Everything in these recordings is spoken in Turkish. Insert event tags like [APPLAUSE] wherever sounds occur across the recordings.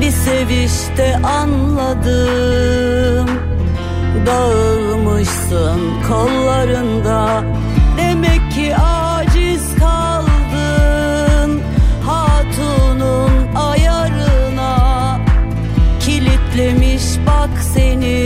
Bir sevişte anladım. Dağılmışsın kollarında. Demek ki aciz kaldın. Hatunun ayarına Kilitlemiş bak seni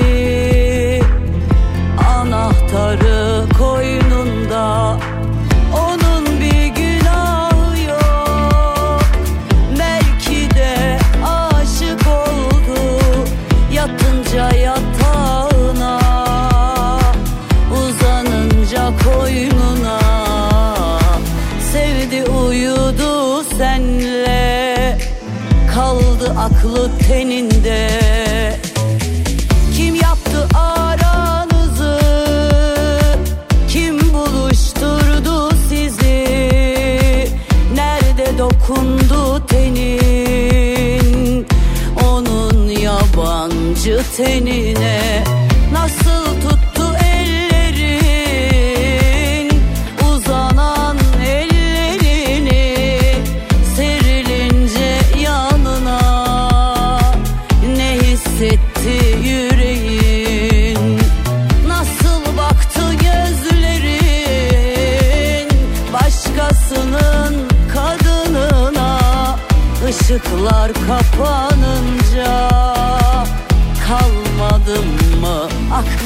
seni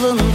aklında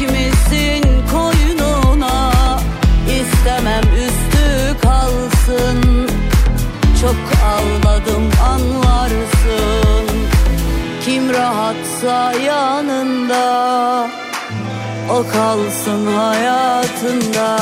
misin koynuna istemem üstü kalsın. Çok ağladım anlarsın. Kim rahatsa yanında o kalsın hayatında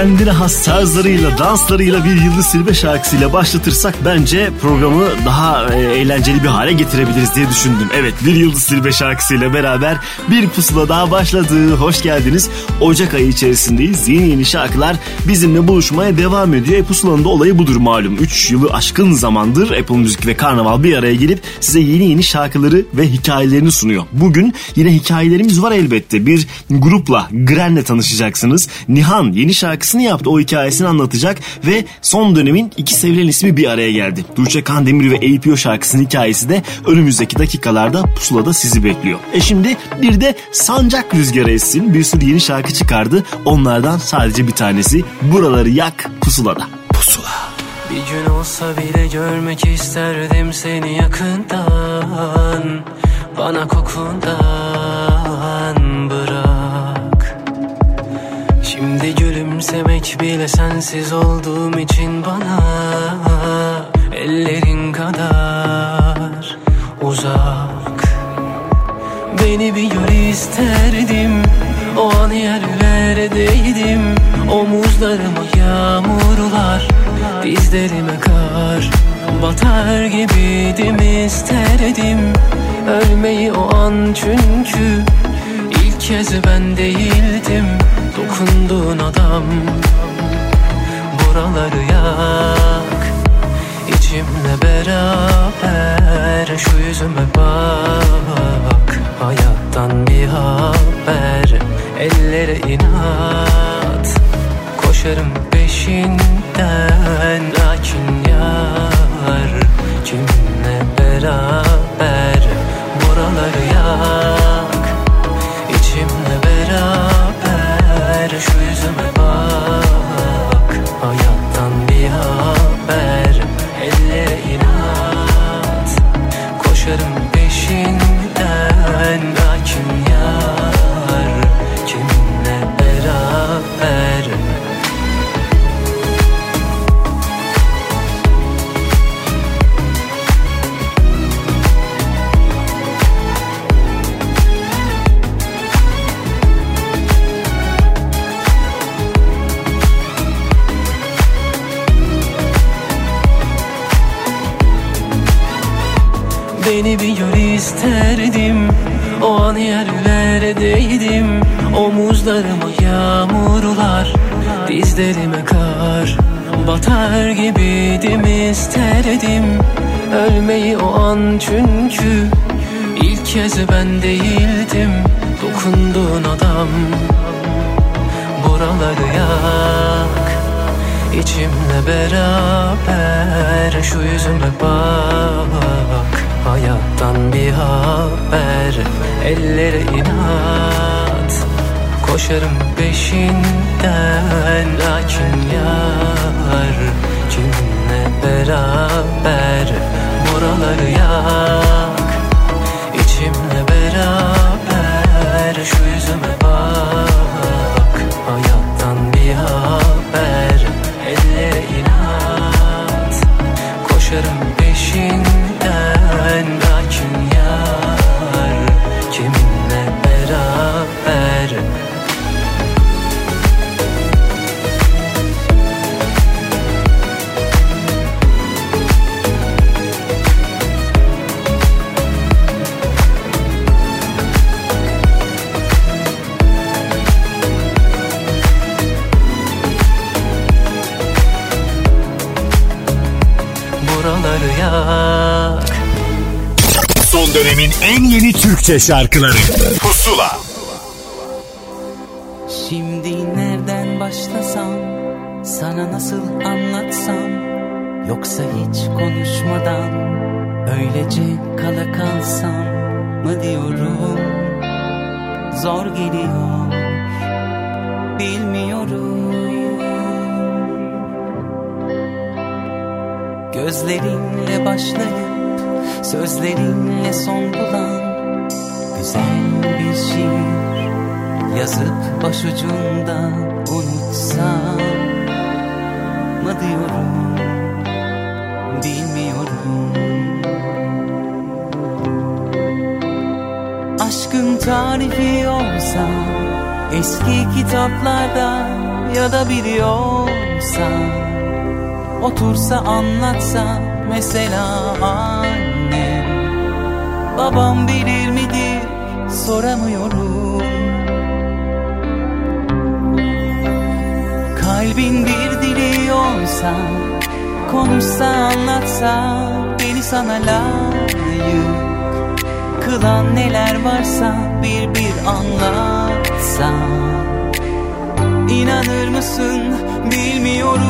kendine has tarzlarıyla, danslarıyla bir Yıldız Silbe şarkısıyla başlatırsak bence programı daha e, eğlenceli bir hale getirebiliriz diye düşündüm. Evet bir Yıldız Silbe şarkısıyla beraber bir pusula daha başladı. Hoş geldiniz. Ocak ayı içerisindeyiz. Yeni yeni şarkılar bizimle buluşmaya devam ediyor. E, pusulanın da olayı budur malum. 3 yılı aşkın zamandır Apple Müzik ve Karnaval bir araya gelip size yeni yeni şarkıları ve hikayelerini sunuyor. Bugün yine hikayelerimiz var elbette. Bir grupla, Gren'le tanışacaksınız. Nihan yeni şarkısı şarkısını yaptı. O hikayesini anlatacak ve son dönemin iki sevilen ismi bir araya geldi. Tuğçe Kandemir ve APO şarkısının hikayesi de önümüzdeki dakikalarda pusulada sizi bekliyor. E şimdi bir de Sancak Rüzgarı essin. Bir sürü yeni şarkı çıkardı. Onlardan sadece bir tanesi Buraları Yak Pusulada. Pusula. Bir gün olsa bile görmek isterdim seni yakından Bana kokundan gülümsemek bile sensiz olduğum için bana Ellerin kadar uzak. Beni bir gör isterdim O an yerlerdeydim. Omuzlarıma yağmurlar Dizlerime kar Batar gibiydim isterdim. Ölmeyi o an çünkü ilk kez ben değildim Dokunduğun adam. Buraları yak İçimle beraber Şu yüzüme bak. Hayattan bir haber Ellere inat. Koşarım peşinden Lakin yar. Kimle beraber Buraları yak. İçimle Şu yüzüme bak. Hayattan bir haber Ellere inat. Koşarım Beni bir gör isterdim. O an yerlerdeydim. Omuzlarıma yağmurlar Dizlerime kar. Batar gibiydim isterdim. Ölmeyi o an çünkü ilk kez ben değildim. Dokunduğun adam Buraları yak. İçimle beraber Şu yüzüme bak Hayattan bir haber. Ellere inat Koşarım peşinden. Lakin yar Kiminle beraber? Buraları yak İçimle beraber. Şu yüzüme bak Hayattan bir haber Dönemin en yeni Türkçe şarkıları. Pusula. Şimdi nereden başlasam Sana nasıl anlatsam? Yoksa hiç konuşmadan Öylece kala kalsam mı diyorum? Zor geliyor Bilmiyorum. Gözlerinle başlayıp Sözlerinle son bulan Güzel bir şiir. Yazıp başucunda unutsam mı diyorum Bilmiyorum. Aşkın tarifi olsa Eski kitaplarda ya da biliyorsan Otursa anlatsa mesela annem Babam bilir midir? Soramıyorum. Kalbin bir dili olsa Konuşsa anlatsa beni sana layık Kılan neler varsa bir bir anlatsa. İnanır mısın? Bilmiyorum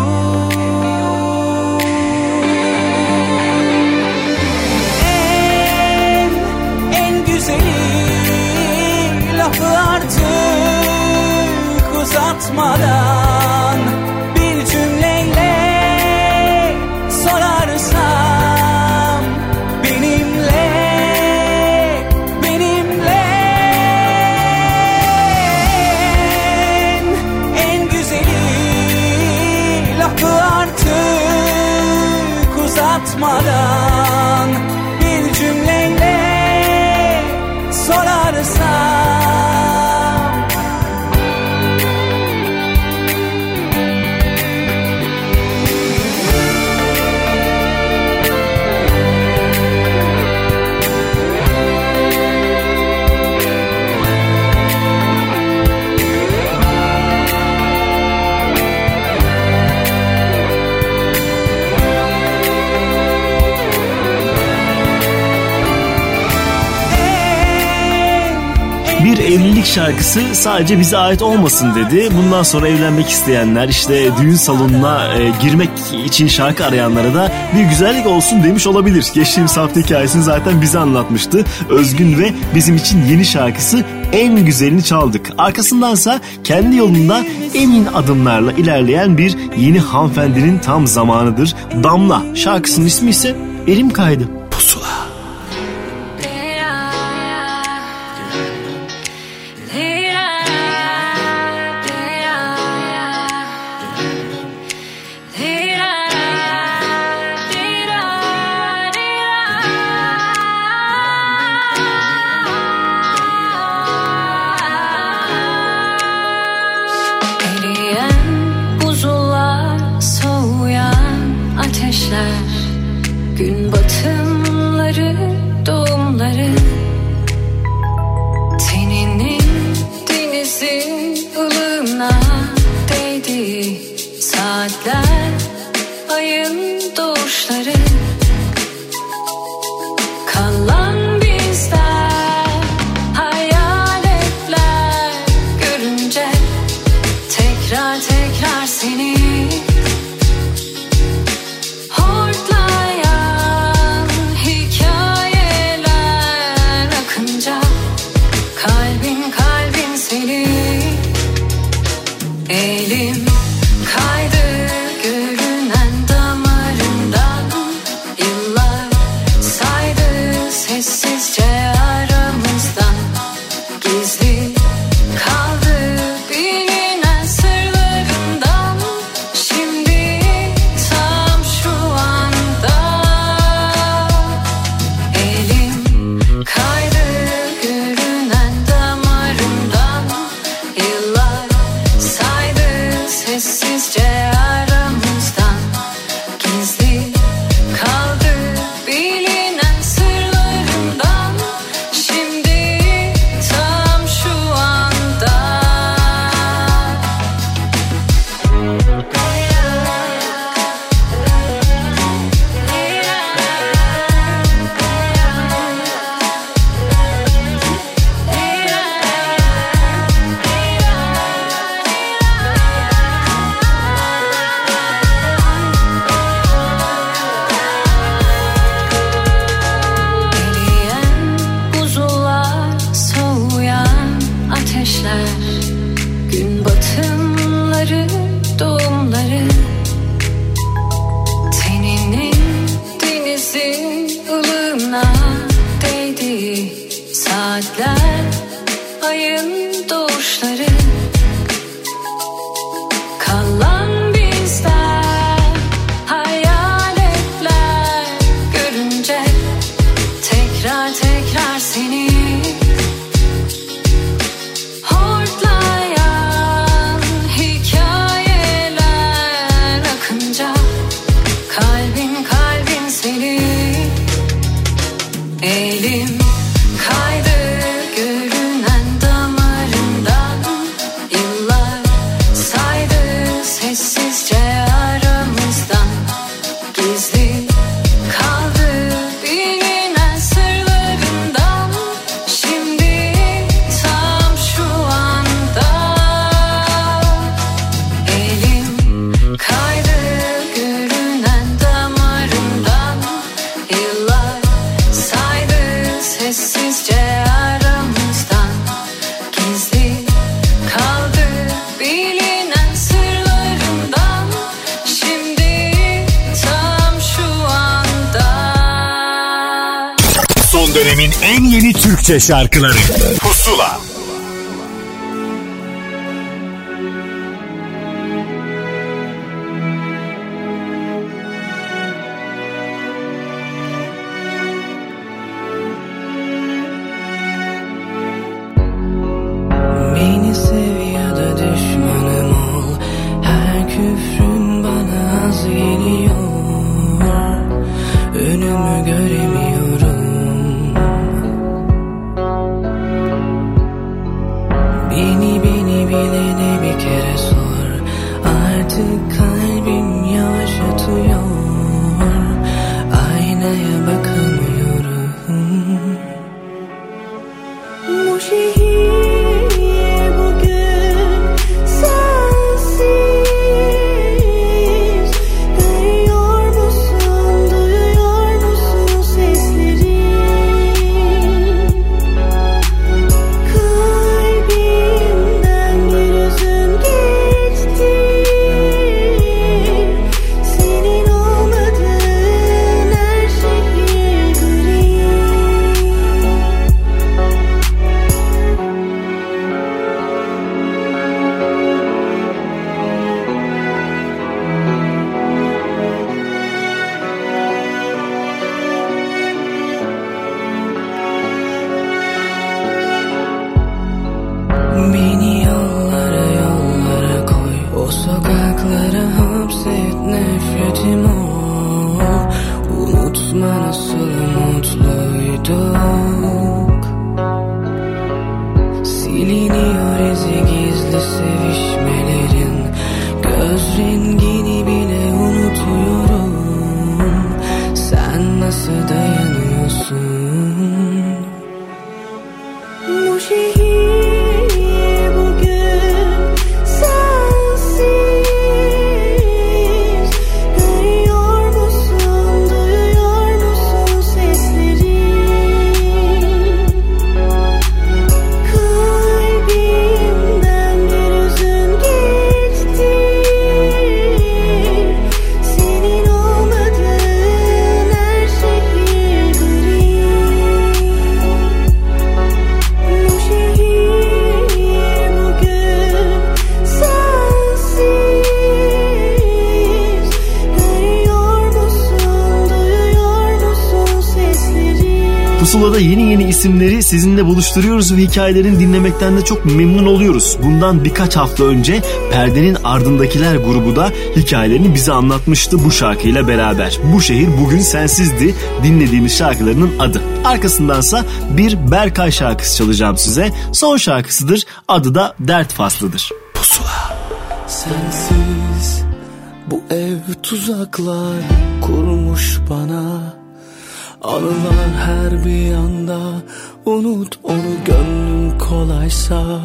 en güzeli lafı artık uzatmadan bir cümleyle sorarsam benimle benimle. En, en güzeli lafı artık uzatmadan bir cümleyle sorarsam Bir evlilik şarkısı sadece bize ait olmasın dedi. Bundan sonra evlenmek isteyenler işte düğün salonuna e, girmek için şarkı arayanlara da bir güzellik olsun demiş olabilir. Geçtiğimiz hafta hikayesini zaten bize anlatmıştı. Özgün ve bizim için yeni şarkısı en güzelini çaldık. Arkasındansa kendi yolunda emin adımlarla ilerleyen bir yeni hanımefendinin tam zamanıdır. Damla şarkısının ismi ise Elim Kaydı. but it Türkçe şarkıları Pusula'da yeni yeni isimleri sizinle buluşturuyoruz ve hikayelerini dinlemekten de çok memnun oluyoruz. Bundan birkaç hafta önce Perdenin Ardındakiler grubu da hikayelerini bize anlatmıştı bu şarkıyla beraber. Bu şehir bugün sensizdi dinlediğimiz şarkılarının adı. Arkasındansa bir Berkay şarkısı çalacağım size. Son şarkısıdır adı da Dert Faslı'dır. Sensiz bu ev tuzaklar kurmuş bana Anılar her bir yanda unut onu gönlün kolaysa.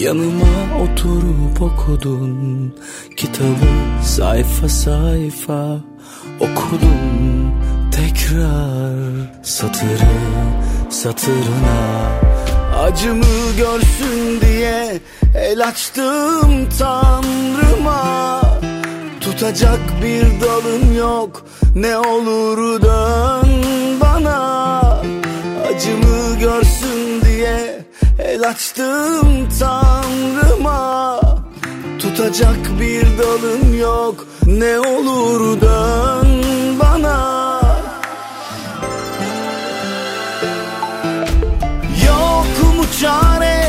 Yanıma oturup okudun kitabı sayfa sayfa okudum tekrar satırı satırına Acımı görsün diye el açtım tanrıma Tutacak bir dalım yok. Ne olur dön bana Acımı görsün diye el açtım tanrıma. Tutacak bir dalım yok. Ne olur dön bana. Yok mu çare?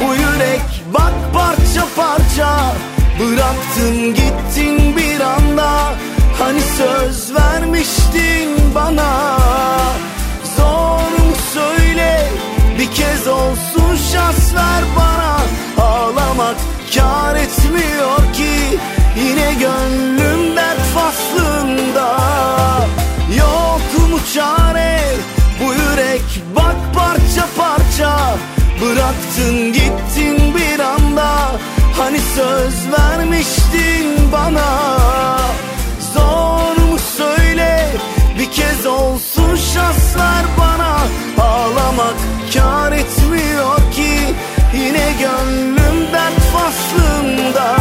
Bu yürek bak parça parça Bıraktın gittin bir anda. Hani söz vermiştin bana. Zor mu söyle? Bir kez olsun şans ver bana. Ağlamak kar etmiyor ki. Yine gönlüm dert faslında. Yok mu çare? Bu yürek bak parça parça. Bıraktın gittin bir anda Hani söz vermiştin bana Zor mu söyle? Bir kez olsun şans ver bana. Ağlamak kar etmiyor ki Yine gönlüm dert faslında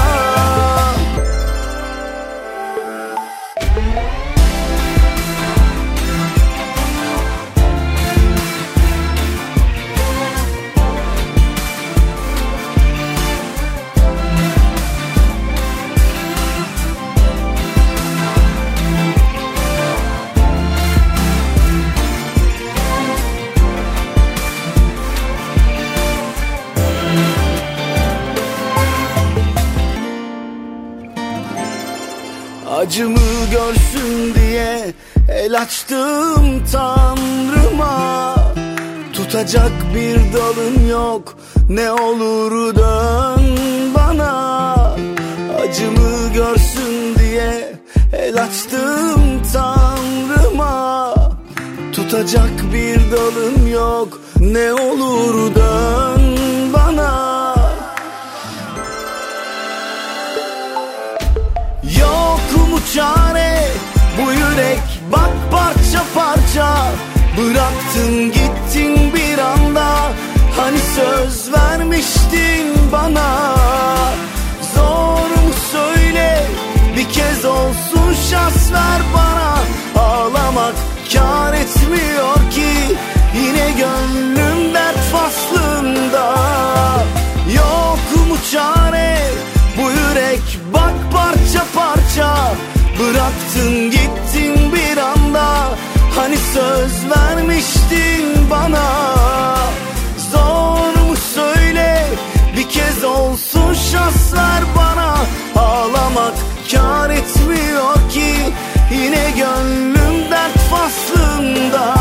Acımı görsün diye el açtım tanrıma. Tutacak bir dalım yok ne olur dön bana. Acımı görsün diye el açtım tanrıma. Tutacak bir dalım yok ne olur dön bana çare bu yürek bak parça parça. Bıraktın gittin bir anda. Hani söz vermiştin bana. Zor mu söyle? Bir kez olsun şans ver bana. Ağlamak kar etmiyor ki. Yine gönlüm dert faslında. Yok mu çare? Bu yürek bak parça parça Bıraktın gittin bir anda. Hani söz vermiştin bana. Zor mu söyle? Bir kez olsun şans ver bana. Ağlamak kar etmiyor ki. Yine gönlüm dert faslında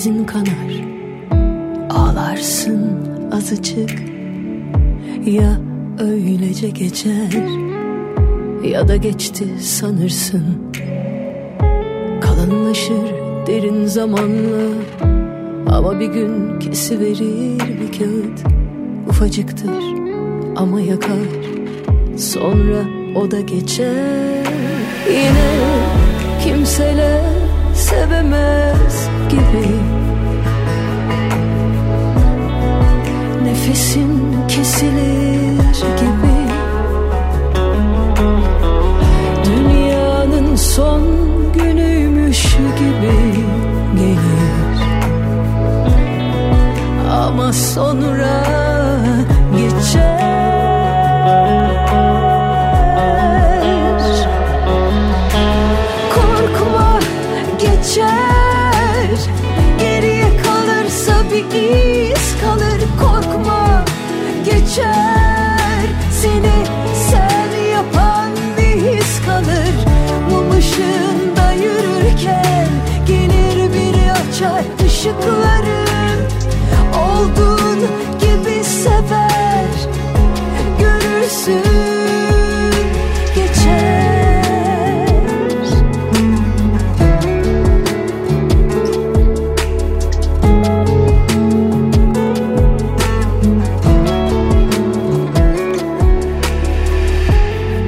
dizin kanar. Ağlarsın azıcık. Ya öylece geçer Ya da geçti sanırsın. Kalınlaşır derin zamanla Ama bir gün kesiverir bir kağıt. Ufacıktır ama yakar Sonra o da geçer. Yine kimseler sevemez gibi. Nefesin kesilir gibi. Dünyanın son günüymüş gibi gelir. Ama sonra açar ışıkları Olduğun gibi sever Görürsün geçer.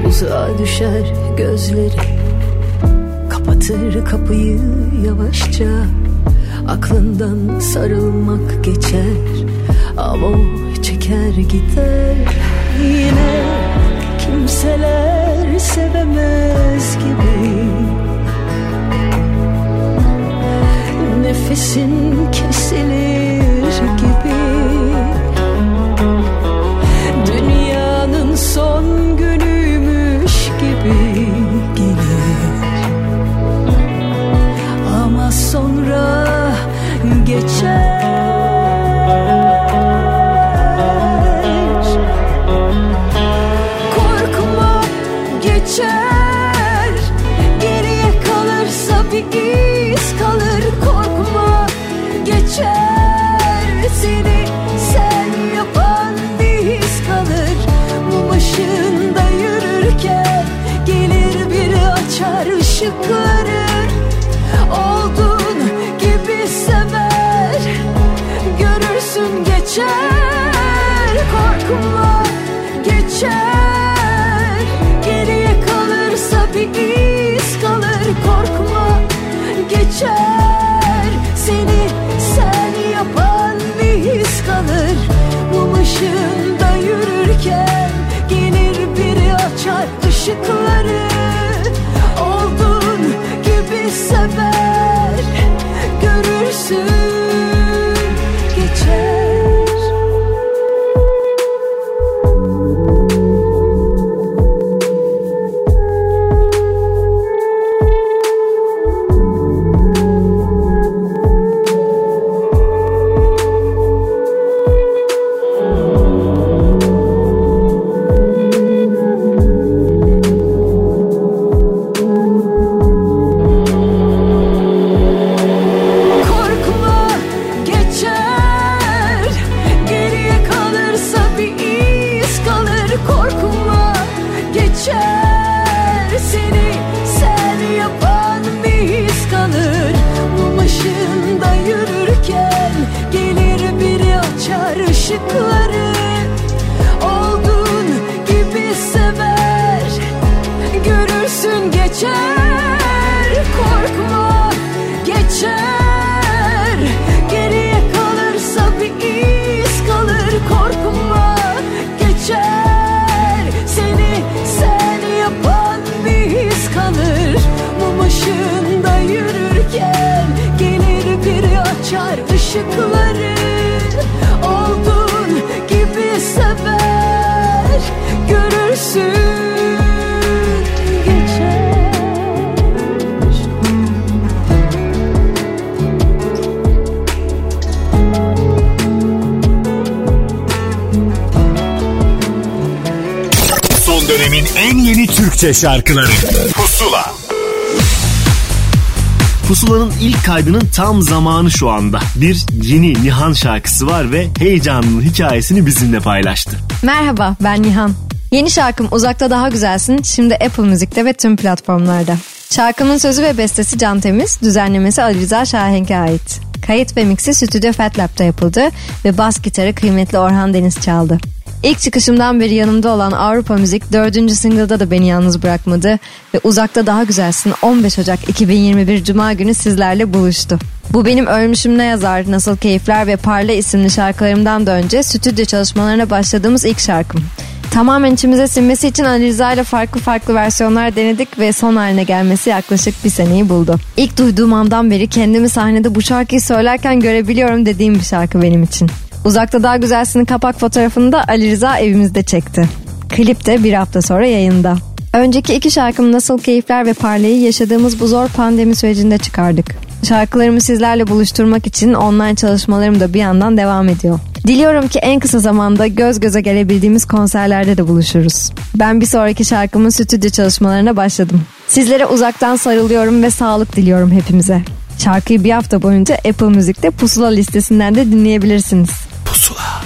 Uzağa düşer gözleri Kapatır kapıyı yavaşça Aklından sarılmak geçer Ama o çeker gider. Yine kimseler sevemez gibi. Nefesin kesilir gibi. Dünyanın son günüymüş Türkçe şarkıları Pusula Pusula'nın ilk kaydının tam zamanı şu anda. Bir yeni Nihan şarkısı var ve heyecanının hikayesini bizimle paylaştı. Merhaba ben Nihan. Yeni şarkım Uzakta Daha Güzelsin şimdi Apple Müzik'te ve tüm platformlarda. Şarkımın sözü ve bestesi Can Temiz, düzenlemesi Ali Rıza Şahenk'e ait. Kayıt ve miksi Stüdyo Fat Lab'da yapıldı ve bas gitarı kıymetli Orhan Deniz çaldı. İlk çıkışımdan beri yanımda olan Avrupa Müzik dördüncü single'da da beni yalnız bırakmadı ve Uzakta Daha Güzelsin 15 Ocak 2021 Cuma günü sizlerle buluştu. Bu benim Ölmüşüm Ne Yazar, Nasıl Keyifler ve Parla isimli şarkılarımdan da önce stüdyo çalışmalarına başladığımız ilk şarkım. Tamamen içimize sinmesi için Ali Rıza ile farklı farklı versiyonlar denedik ve son haline gelmesi yaklaşık bir seneyi buldu. İlk duyduğum andan beri kendimi sahnede bu şarkıyı söylerken görebiliyorum dediğim bir şarkı benim için. Uzakta Daha Güzelsin'in kapak fotoğrafını da Ali Rıza evimizde çekti. Klip de bir hafta sonra yayında. Önceki iki şarkım Nasıl Keyifler ve Parlayı yaşadığımız bu zor pandemi sürecinde çıkardık. Şarkılarımı sizlerle buluşturmak için online çalışmalarım da bir yandan devam ediyor. Diliyorum ki en kısa zamanda göz göze gelebildiğimiz konserlerde de buluşuruz. Ben bir sonraki şarkımın stüdyo çalışmalarına başladım. Sizlere uzaktan sarılıyorum ve sağlık diliyorum hepimize. Şarkıyı bir hafta boyunca Apple Müzik'te Pusula listesinden de dinleyebilirsiniz. Pusula.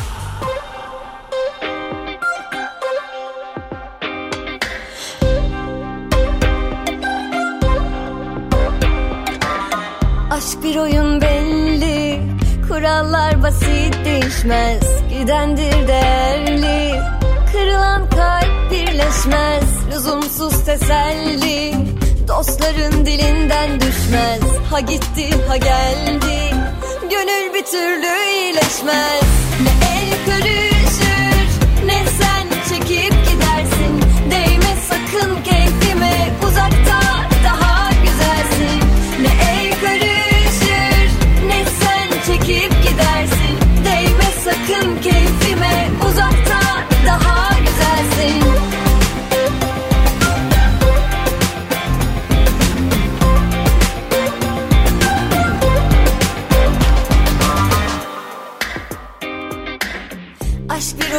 Aşk bir oyun belli Kurallar basit değişmez. Gidendir değerli Kırılan kalp birleşmez. Lüzumsuz teselli Dostların dilinden düşmez. Ha gitti ha geldi Gönül bir türlü iyileşmez. Ne el karışır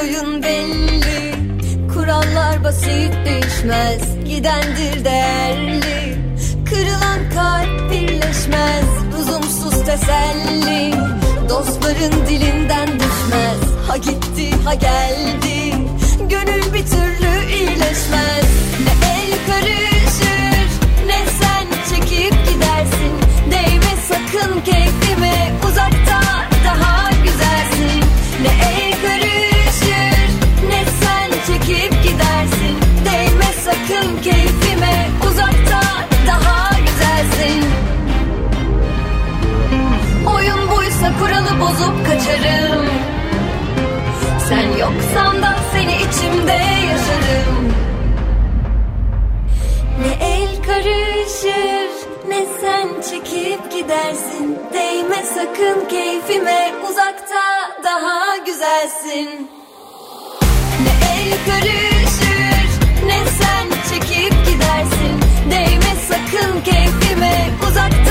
oyun belli Kurallar basit değişmez. Gidendir değerli Kırılan kalp birleşmez. Lüzumsuz teselli Dostların dilinden düşmez. Ha gitti ha geldi Gönül bir türlü iyileşmez. Ne el karışır Ne sen çekip gidersin. Değme sakın keyfime Uzakta bozup kaçarım. Sen yoksan da seni içimde yaşarım. Ne el karışır ne sen çekip gidersin. Değme sakın keyfime uzakta daha güzelsin. Ne el karışır ne sen çekip gidersin. Değme sakın keyfime uzakta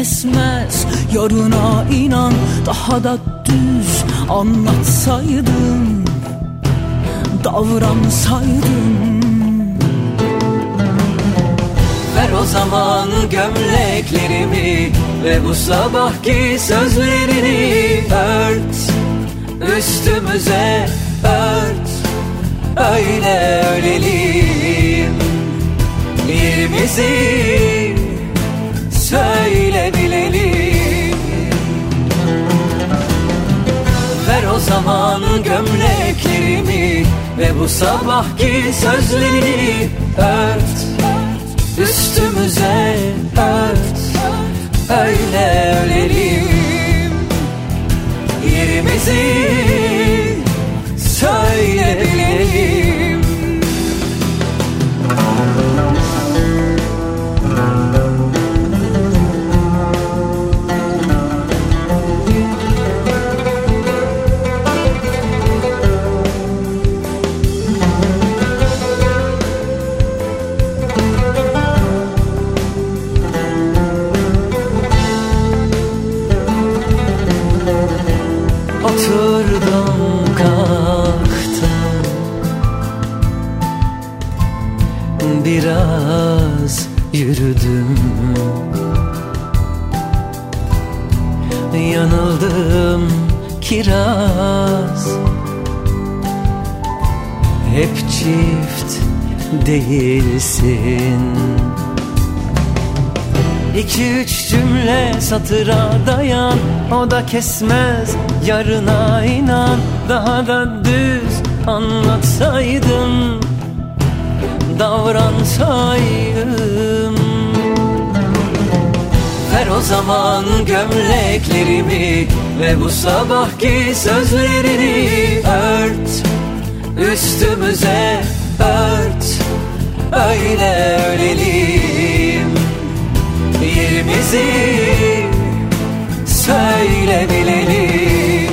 kesmez. Yarına inan Daha da düz anlatsaydın Davransaydın Ver o zaman gömleklerimi Ve bu sabahki sözlerini ört. Üstümüze ört Öyle ölelim Yerimizi söyle bilelim Ver o zaman gömleklerimi Ve bu sabahki sözlerini ört. Üstümüze ört Öyle ölelim. Yerimizi kiraz Hep çift değilsin. İki üç cümle satıra dayan. O da kesmez yarına inan. Daha da düz anlatsaydın. Davransaydım. Ver o zaman gömleklerimi Ve bu sabahki sözlerini ört Üstümüze ört. Öyle ölelim Yerimizi söyle bilelim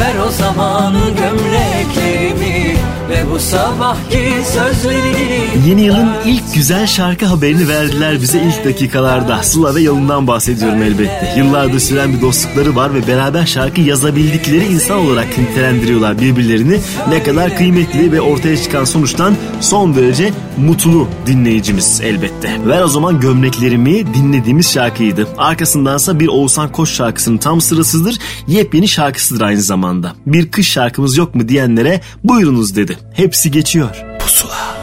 Ver o zaman gömleklerimi Ve bu sabahki sözlerini Yeni yılın ilk güzel şarkı haberini verdiler bize ilk dakikalarda. Sıla ve Yalın'dan bahsediyorum elbette. Yıllardır süren bir dostlukları var ve beraber şarkı yazabildikleri insan olarak nitelendiriyorlar birbirlerini. Ne kadar kıymetli ve ortaya çıkan sonuçtan son derece mutlu dinleyicimiz elbette. Ver o zaman gömleklerimi dinlediğimiz şarkıydı. Arkasındansa bir Oğuzhan Koç şarkısının tam sırasıdır. Yepyeni şarkısıdır aynı zamanda. Bir kış şarkımız yok mu diyenlere buyurunuz dedi. Hepsi geçiyor. Pusula.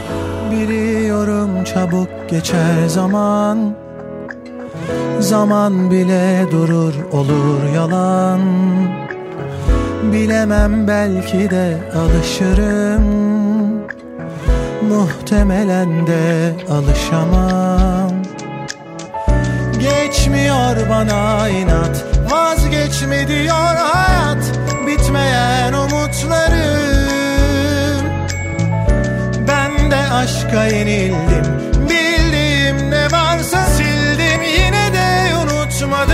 Biliyorum çabuk geçer zaman. Zaman bile durur olur yalan. Bilemem belki de alışırım. Muhtemelen de alışamam. Geçmiyor bana inat Vazgeçme diyor hayat. Bitmeyen umutlarım aşka yenildim. Bildiğim ne varsa sildim Yine de unutmadım.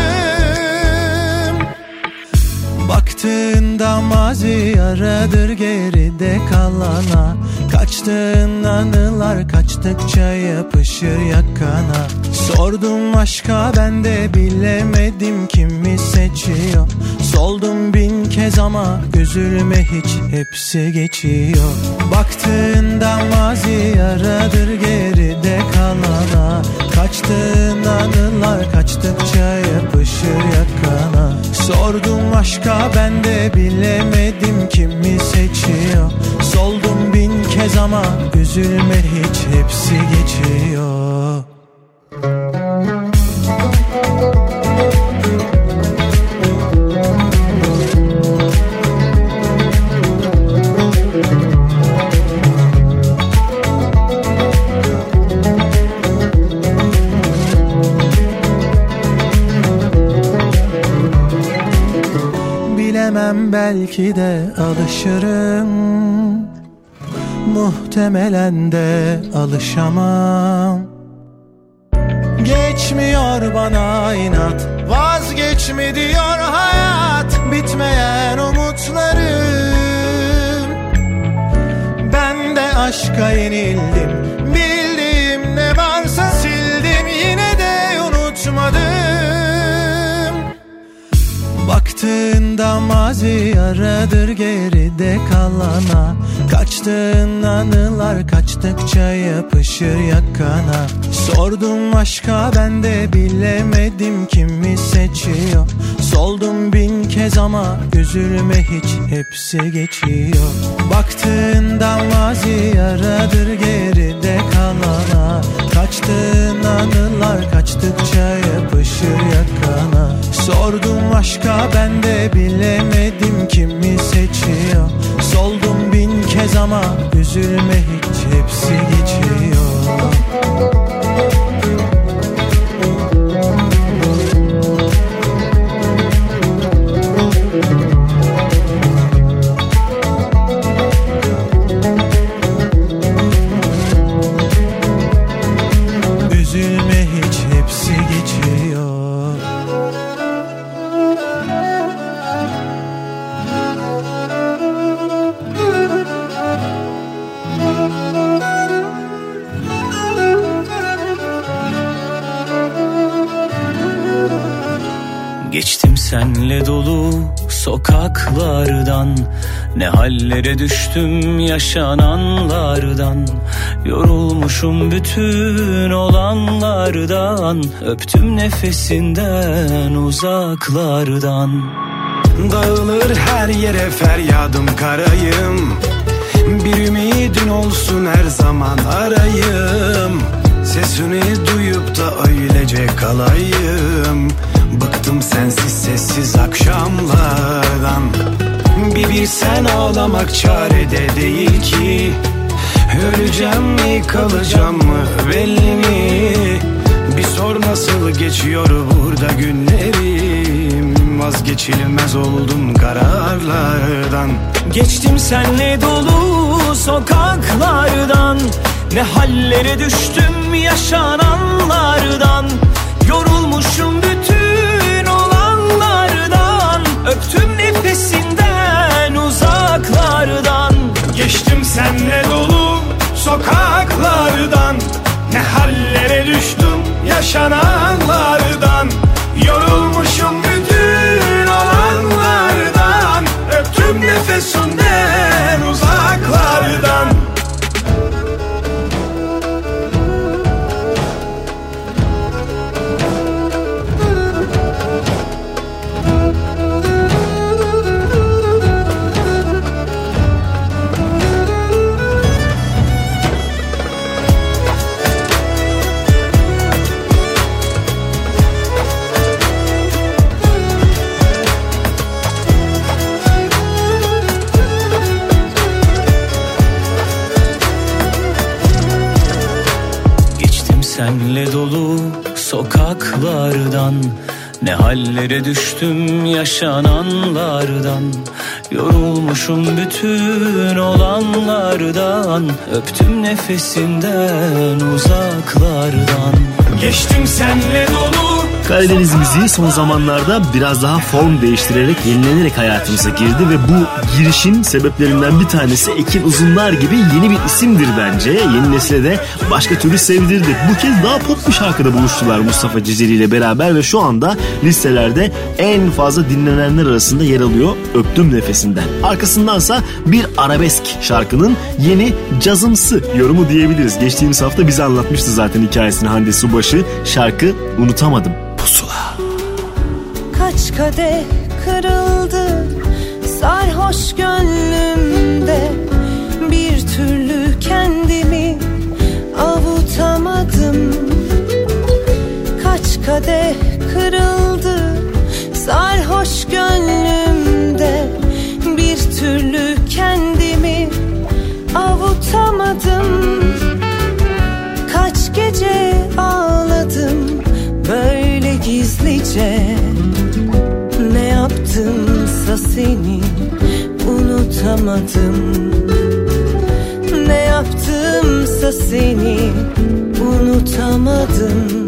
Baktığında mazi yaradır geride kalana. Kaçtığın anılar kaçtıkça yapışır yakana Sordum aşka ben de bilemedim kimi seçiyor. Soldum bin kez ama üzülme hiç hepsi geçiyor. Baktığında mazi yaradır geride kalana Kaçtığın anılar kaçtıkça yapışır yakana. Sordum aşka ben de bilemedim kimi seçiyor. Soldum bin kez ama üzülme hiç hepsi geçiyor Bilemem belki de alışırım. Muhtemelen de alışamam Geçmiyor bana inat Vazgeçme diyor hayat Bitmeyen umutlarım. Ben de aşka yenildim Bildiğim ne varsa sildim yine de unutmadım Baktığında mazi aradır geride kalana. Kaçtığın anılar kaçtıkça yapışır yakana. Sordum aşka ben de bilemedim kimi seçiyor. Soldum bin kez ama üzülme hiç hepsi geçiyor. Baktığında mazi yaradır geride kalana Kaçtığın anılar kaçtıkça yapışır yakana. Sordum aşka ben de bilemedim kimi seçiyor. Soldum bin kez ama üzülme hiç hepsi geçiyor senle dolu sokaklardan Ne hallere düştüm yaşananlardan. Yorulmuşum bütün olanlardan Öptüm nefesinden uzaklardan. Dağılır her yere feryadım karayım. Bir ümidin olsun her zaman arayım. Sesini duyup da öylece kalayım Bıktım sensiz sessiz akşamlardan. Bir bilsen ağlamak çarede değil ki. Öleceğim mi kalacağım mı belli mi? Bir sor nasıl geçiyor burada günlerim. Vazgeçilmez oldum kararlardan. Geçtim senle dolu sokaklardan. Ne hallere düştüm yaşananlardan. Yorulmuşum bütün Öptüm nefesinden uzaklardan. Geçtim senle dolu sokaklardan. Ne hallere düştüm yaşananlardan. Yorulmuşum bütün olanlardan. Öptüm nefesinden sokaklardan Ne hallere düştüm yaşananlardan. Yorulmuşum bütün olanlardan Öptüm nefesinden uzaklardan. Geçtim senle dolu Karadeniz müziği son zamanlarda biraz daha form değiştirerek, yenilenerek hayatımıza girdi ve bu girişin sebeplerinden bir tanesi Ekin Uzunlar gibi yeni bir isimdir bence. Yeni nesile de başka türlü sevdirdi. Bu kez daha pop bir şarkıda buluştular Mustafa Ceceli ile beraber ve şu anda listelerde en fazla dinlenenler arasında yer alıyor Öptüm Nefesinden. Arkasındansa bir arabesk şarkının yeni cazımsı yorumu diyebiliriz. Geçtiğimiz hafta bize anlatmıştı zaten hikayesini Hande Subaşı. Şarkı Unutamadım. Kadeh kırıldı. Sarhoş gönlümde Bir türlü kendimi avutamadım. Kaç kadeh kırıldı. Sarhoş gönlümde Bir türlü kendimi avutamadım. Kaç gece ağladım böyle gizlice da seni unutamadım. Ne yaptımsa seni unutamadım.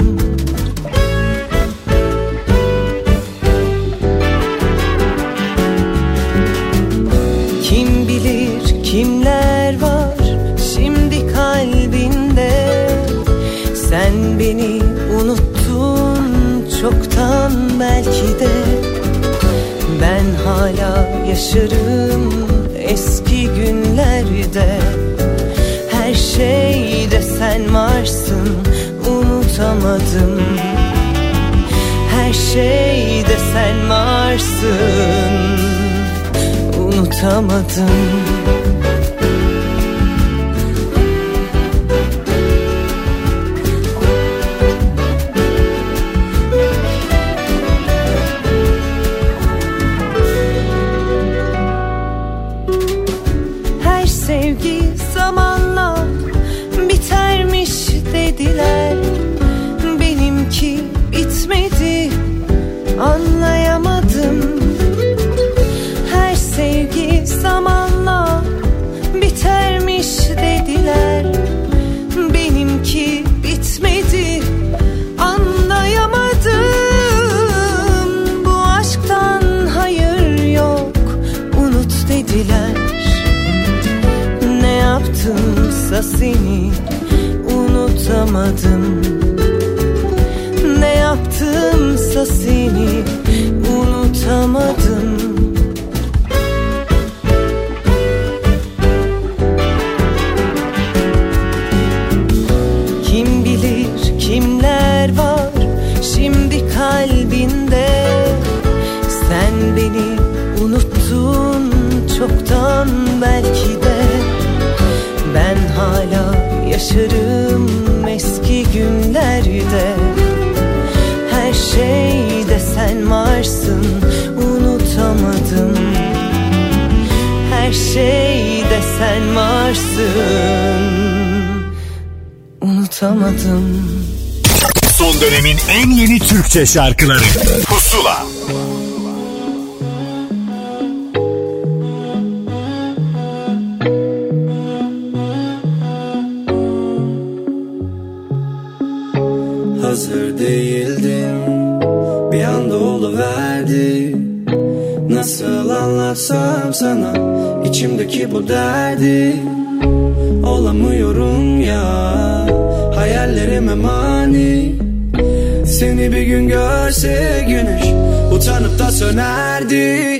Kim bilir kimler var şimdi kalbinde? Sen beni unuttun çoktan belki de yaşarım eski günlerde. Her şeyde sen varsın unutamadım. Her şeyde sen varsın unutamadım seni unutamadım yaşarım eski günlerde. Her şeyde sen varsın unutamadım. Her şeyde sen varsın unutamadım. Son dönemin en yeni Türkçe şarkıları sönerdi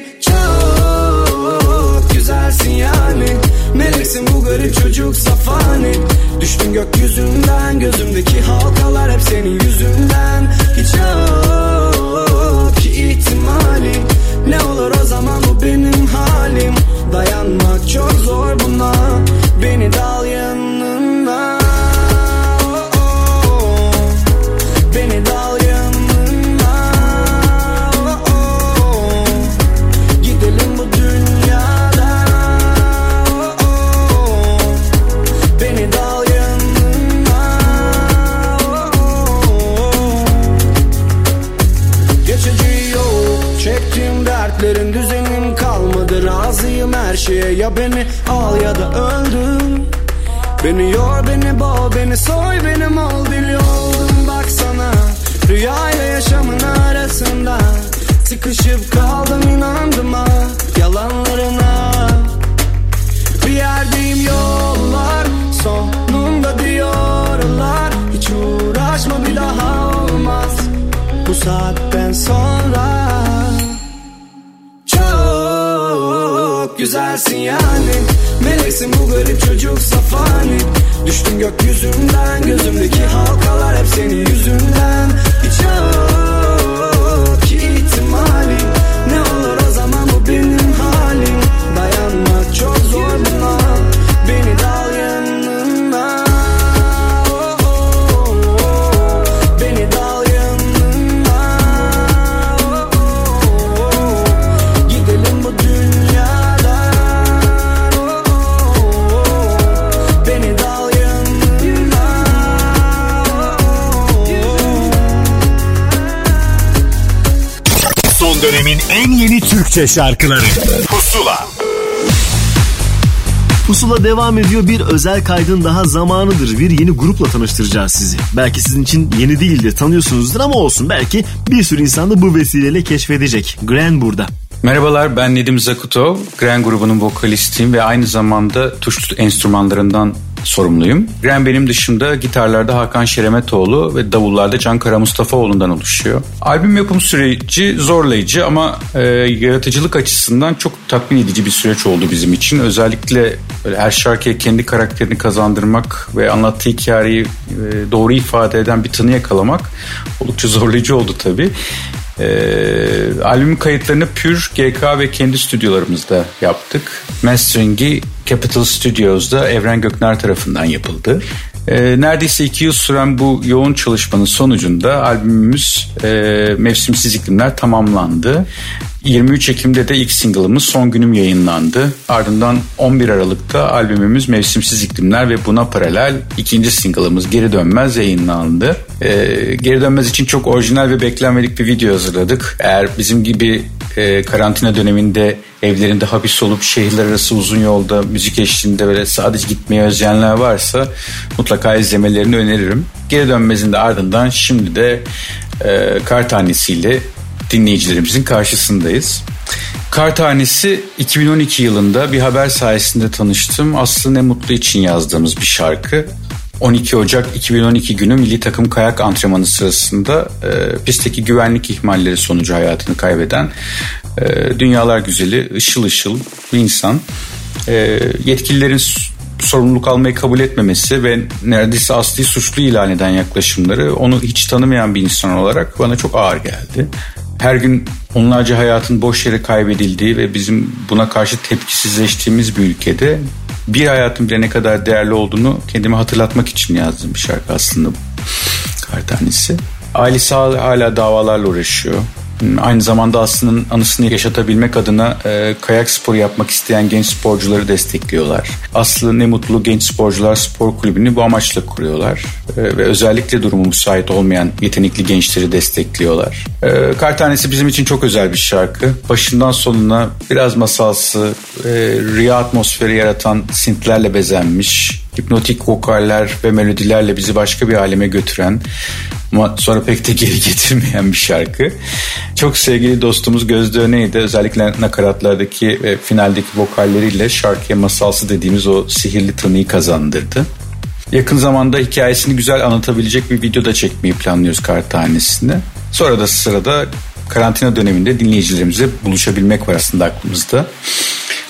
saatten sonra. Çok güzelsin yani. Meleksin bu garip çocuk safani. Düştün gökyüzünden Gözümdeki halkalar hep senin yüzünden. Hiç yok ihtimali Türkçe şarkıları Pusula Pusula devam ediyor. Bir özel kaydın daha zamanıdır. Bir yeni grupla tanıştıracağız sizi. Belki sizin için yeni değildir, tanıyorsunuzdur ama olsun. Belki bir sürü insan da bu vesileyle keşfedecek. Gren burada. Merhabalar ben Nedim Zakutov. Gren grubunun vokalistiyim ve aynı zamanda tuş enstrümanlarından sorumluyum. Graham benim dışında gitarlarda Hakan Şeremetoğlu ve davullarda Can Kara Mustafaoğlu'ndan oluşuyor. Albüm yapım süreci zorlayıcı ama e, yaratıcılık açısından çok tatmin edici bir süreç oldu bizim için. Özellikle böyle her şarkıya kendi karakterini kazandırmak ve anlattığı hikayeyi e, doğru ifade eden bir tını yakalamak oldukça [LAUGHS] zorlayıcı oldu tabii. E, albümün kayıtlarını Pür, GK ve kendi stüdyolarımızda yaptık. Mastering'i Capital Studios'da Evren Gökner tarafından yapıldı. E, neredeyse iki yıl süren bu yoğun çalışmanın sonucunda albümümüz e, Mevsimsiz İklimler tamamlandı. 23 Ekim'de de ilk single'ımız Son Günüm yayınlandı. Ardından 11 Aralık'ta albümümüz Mevsimsiz İklimler ve buna paralel ikinci single'ımız Geri Dönmez yayınlandı. Ee, Geri Dönmez için çok orijinal ve beklenmedik bir video hazırladık. Eğer bizim gibi e, karantina döneminde evlerinde hapis olup şehirler arası uzun yolda müzik eşliğinde böyle sadece gitmeye özleyenler varsa mutlaka izlemelerini öneririm. Geri Dönmez'in de ardından şimdi de e, kar tanesiyle dinleyicilerimizin karşısındayız. Kar Tanesi 2012 yılında bir haber sayesinde tanıştım. Aslı ne mutlu için yazdığımız bir şarkı. 12 Ocak 2012 günü milli takım kayak antrenmanı sırasında e, pistteki güvenlik ihmalleri sonucu hayatını kaybeden e, dünyalar güzeli ışıl ışıl bir insan. E, yetkililerin sorumluluk almayı kabul etmemesi ve neredeyse asli suçlu ilan eden yaklaşımları onu hiç tanımayan bir insan olarak bana çok ağır geldi her gün onlarca hayatın boş yere kaybedildiği ve bizim buna karşı tepkisizleştiğimiz bir ülkede bir hayatın bile ne kadar değerli olduğunu kendime hatırlatmak için yazdığım bir şarkı aslında bu. Kartanesi. Ailesi hala davalarla uğraşıyor. Aynı zamanda Aslı'nın anısını yaşatabilmek adına e, kayak sporu yapmak isteyen genç sporcuları destekliyorlar. Aslı Ne Mutlu Genç Sporcular Spor Kulübü'nü bu amaçla kuruyorlar. E, ve özellikle durumu müsait olmayan yetenekli gençleri destekliyorlar. E, Kar Tanesi bizim için çok özel bir şarkı. Başından sonuna biraz masalsı, e, rüya atmosferi yaratan sintlerle bezenmiş, hipnotik vokaller ve melodilerle bizi başka bir aleme götüren ama sonra pek de geri [LAUGHS] getirmeyen bir şarkı. Çok sevgili dostumuz Gözde Öney'i de özellikle nakaratlardaki ve finaldeki vokalleriyle şarkıya masalsı dediğimiz o sihirli tınıyı kazandırdı. Yakın zamanda hikayesini güzel anlatabilecek bir video da çekmeyi planlıyoruz kar tanesinde. Sonra da sırada karantina döneminde dinleyicilerimizle buluşabilmek var aslında aklımızda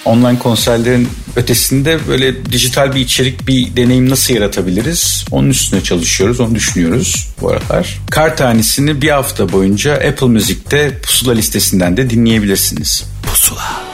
online konserlerin ötesinde böyle dijital bir içerik, bir deneyim nasıl yaratabiliriz? Onun üstüne çalışıyoruz, onu düşünüyoruz bu aralar. Kar tanesini bir hafta boyunca Apple Müzik'te Pusula listesinden de dinleyebilirsiniz. Pusula.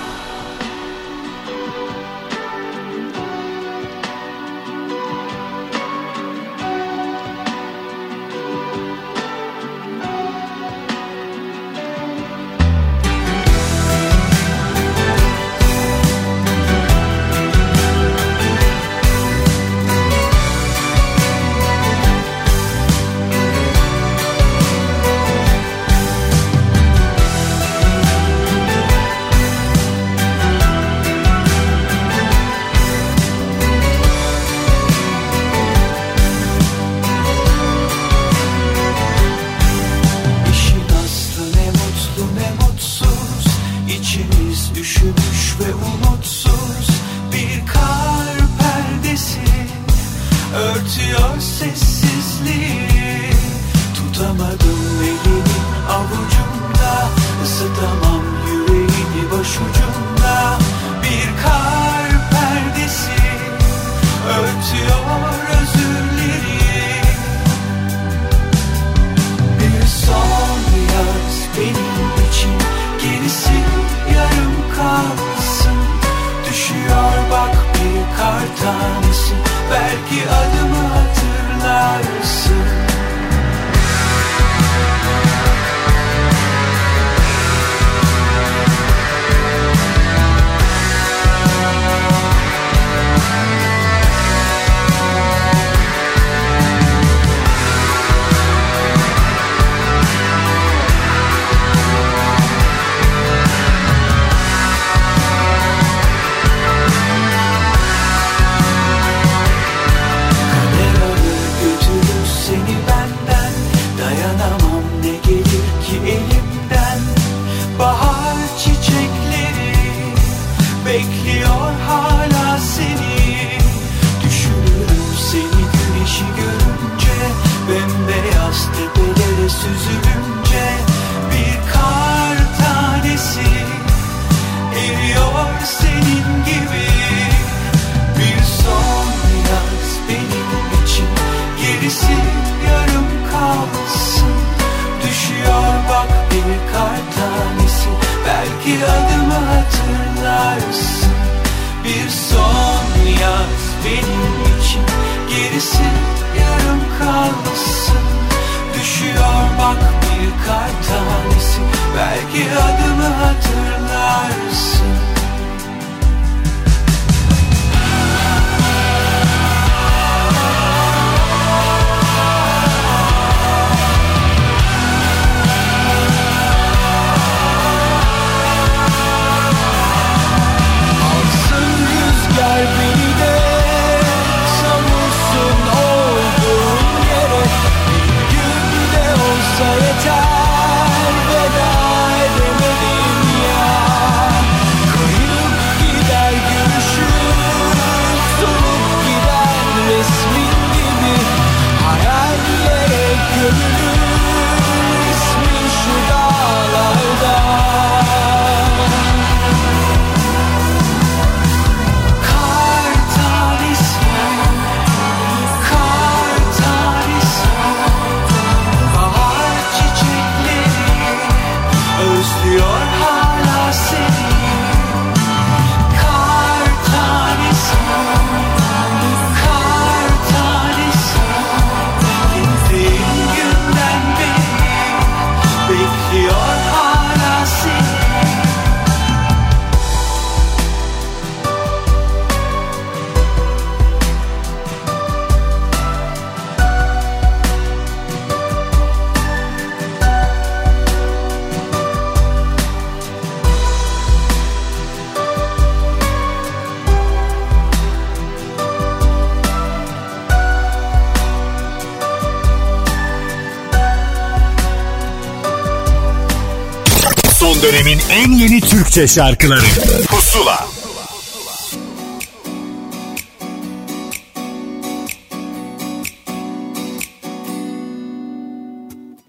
Türkçe şarkıları. Pusula.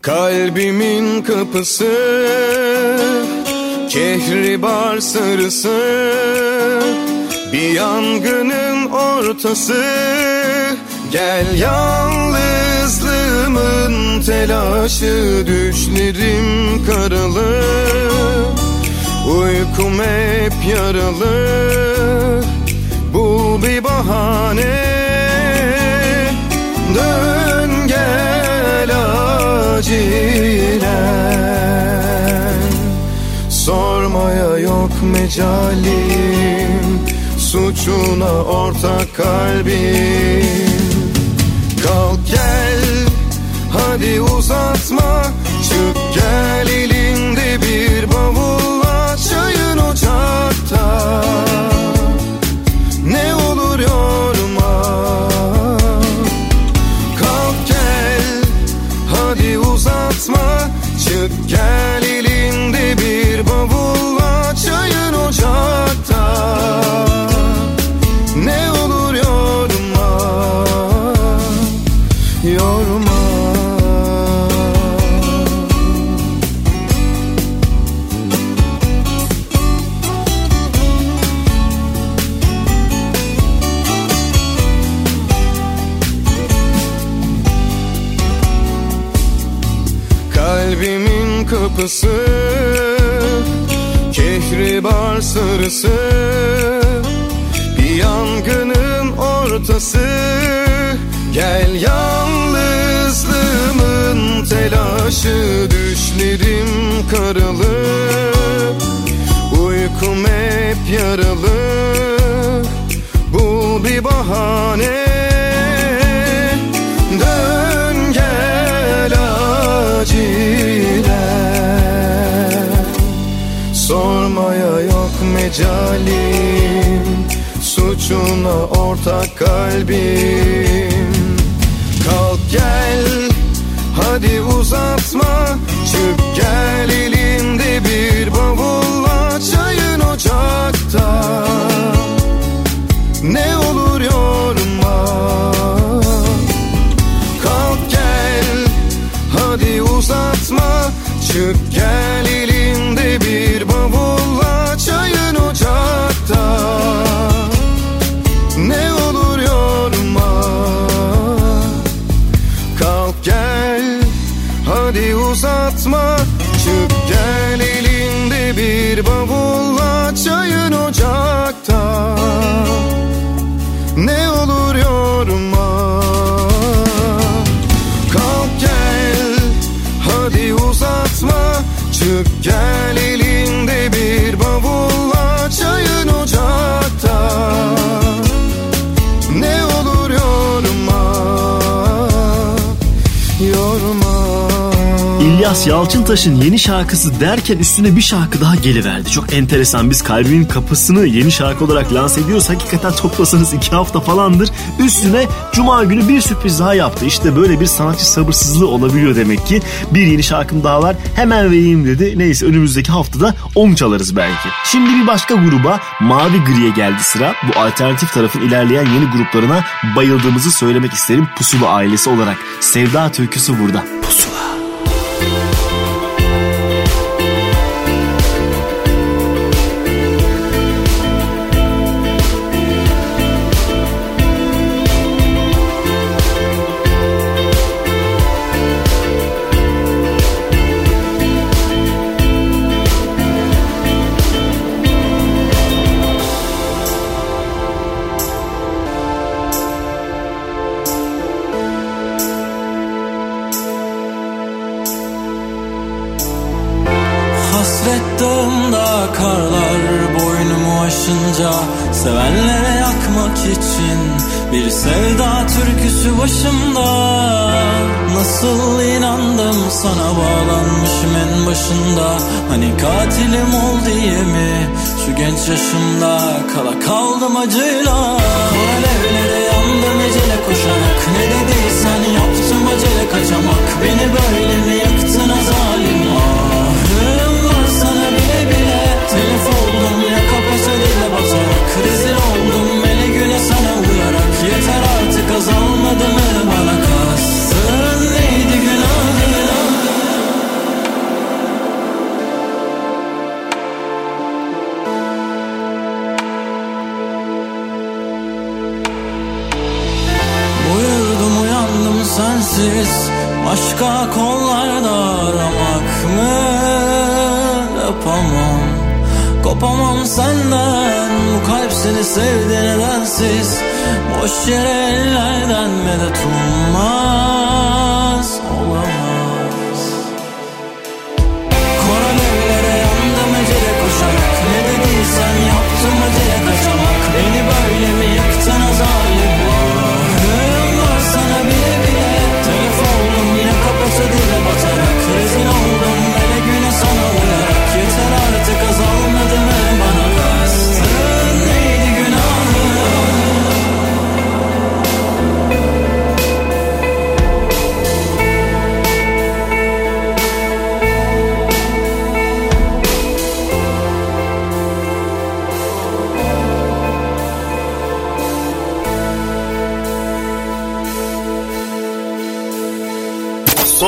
Kalbimin kapısı Kehribar sarısı Bir yangının ortası. Gel yalnızlığımın telaşı Düşlerim karalı Uykum hep yaralı. Bul bir bahane. Dön gel acilen. Sormaya yok mecalim. Suçuna ortak kalbim. Kalk gel hadi uzatma Gel yalnızlığımın telaşı Düşlerim karalı. Uykum hep yaralı. Bul bir bahane. Dön gel acilen. Sormaya yok mecalim Suçuna ortak kalbim gel hadi uzatma. Çık gel elinde bir bavulla Çayın ocakta. Ne olur yorma Kalk gel hadi uzatma. Çık İlyas Yalçıntaş'ın yeni şarkısı derken üstüne bir şarkı daha geliverdi. Çok enteresan. Biz kalbimin kapısını yeni şarkı olarak lanse ediyoruz. Hakikaten toplasanız iki hafta falandır. Üstüne cuma günü bir sürpriz daha yaptı. İşte böyle bir sanatçı sabırsızlığı olabiliyor demek ki. Bir yeni şarkım daha var. Hemen vereyim dedi. Neyse önümüzdeki haftada onu çalarız belki. Şimdi bir başka gruba Mavi Gri'ye geldi sıra. Bu alternatif tarafın ilerleyen yeni gruplarına bayıldığımızı söylemek isterim. Pusula ailesi olarak. Sevda türküsü burada. Sensiz Başka kollarda aramak mı? Yapamam. Kopamam senden. Bu kalp seni sevdi nedensiz? Boş yere ellerden medet ummaz. Olamaz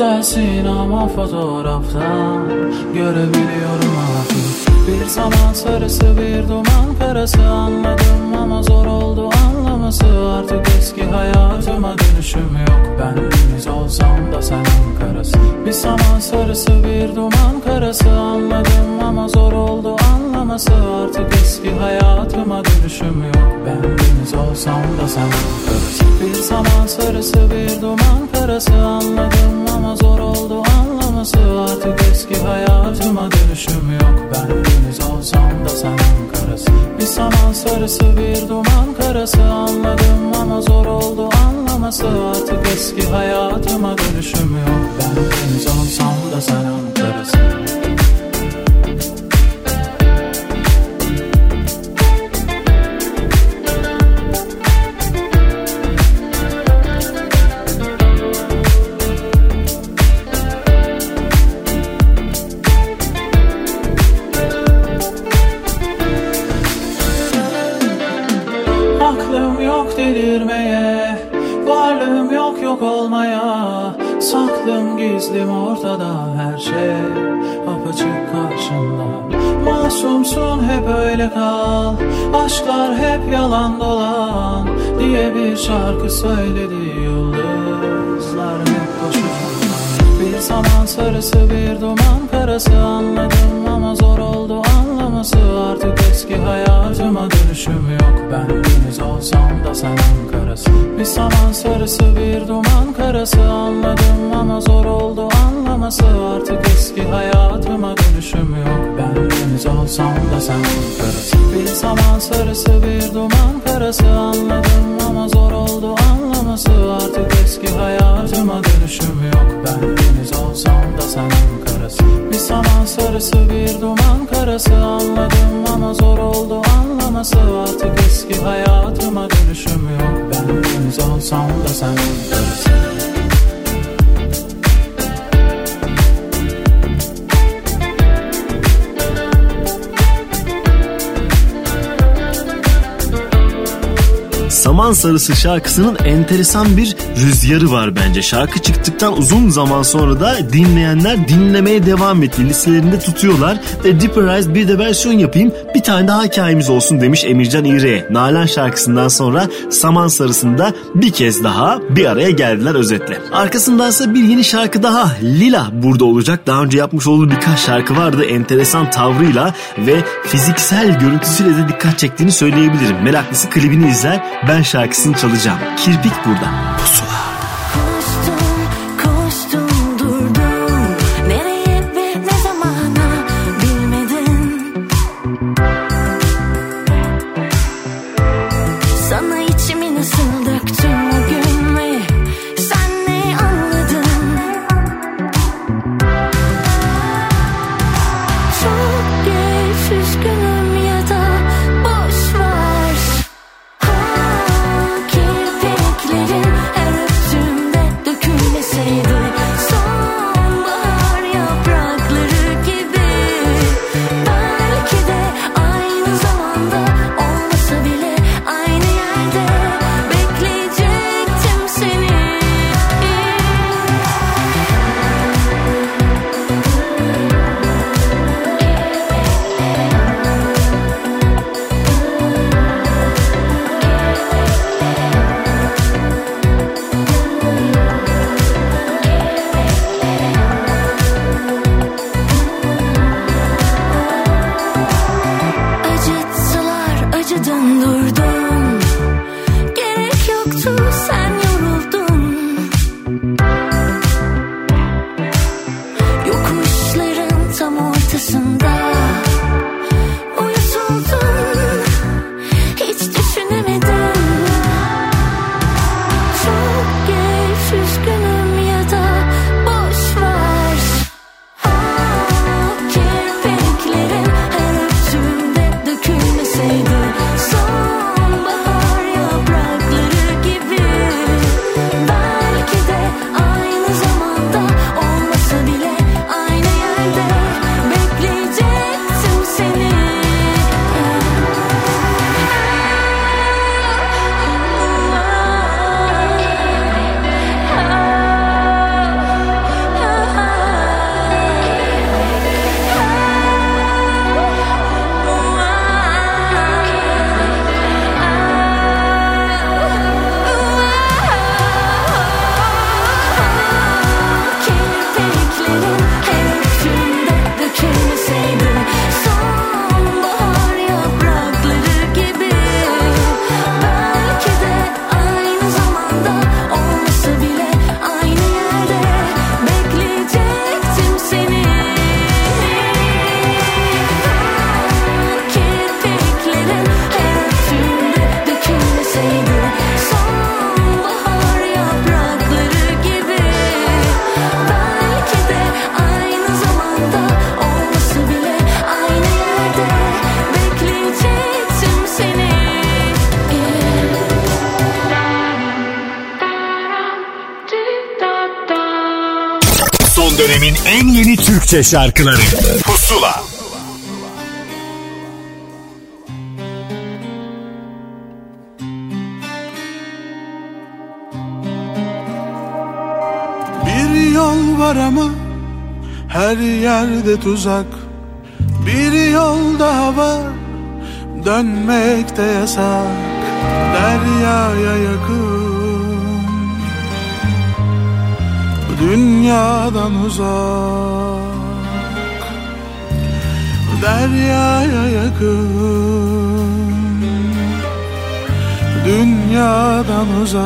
Güzelsin ama fotoğraftan Görebiliyorum artık. Bir zaman sarısı bir duman karası Anladım ama zor oldu anlaması. Artık eski hayatıma dönüşüm yok. Ben deniz olsam da sen karası. Bir zaman sarısı bir duman karası. Anladım ama zor oldu anlaması. Artık eski hayatıma dönüşüm yok. Ben deniz olsam da sen karası. Bir zaman sarısı bir duman karası. Anladım ama zor oldu anlaması. Artık eski hayatıma dönüşüm yok. Ben deniz olsam da sen karası saman sarısı bir duman karası Anladım ama zor oldu anlaması. Artık eski hayatıma dönüşüm yok. Ben deniz olsam da sen Ankara'sın şarkı karası Bir saman sarısı bir duman karası. Anladım ama zor oldu anlaması. Artık eski hayatıma dönüşüm yok. Ben deniz olsam da sen karası. Bir saman sarısı bir duman karası. Anladım ama zor oldu anlaması. Artık eski hayatıma dönüşüm yok. Ben deniz olsam da sen karası Bir saman sarısı bir duman karası. Anladım ama zor oldu anlaması. Artık eski hayatıma dönüşüm yok. Ben deniz olsam da sen. karası Saman Sarısı şarkısının enteresan bir rüzgarı var bence. Şarkı çıktıktan uzun zaman sonra da dinleyenler dinlemeye devam etti. Listelerinde tutuyorlar ve Deeper Eyes bir de versiyon yapayım bir tane daha hikayemiz olsun demiş Emircan İğre'ye. Nalan şarkısından sonra Saman Sarısı'nda bir kez daha bir araya geldiler özetle. Arkasındansa bir yeni şarkı daha Lila burada olacak. Daha önce yapmış olduğu birkaç şarkı vardı enteresan tavrıyla ve fiziksel görüntüsüyle de dikkat çektiğini söyleyebilirim. Meraklısı klibini izler ben şarkısını çalacağım. Kirpik burada. Pusula. Türkçe şarkıları. Pusula. Var ama her yerde tuzak. Bir yol daha var dönmekte yasak. Deryaya yakın Dünyadan uzak Deryaya yakın. Dünyadan uzak.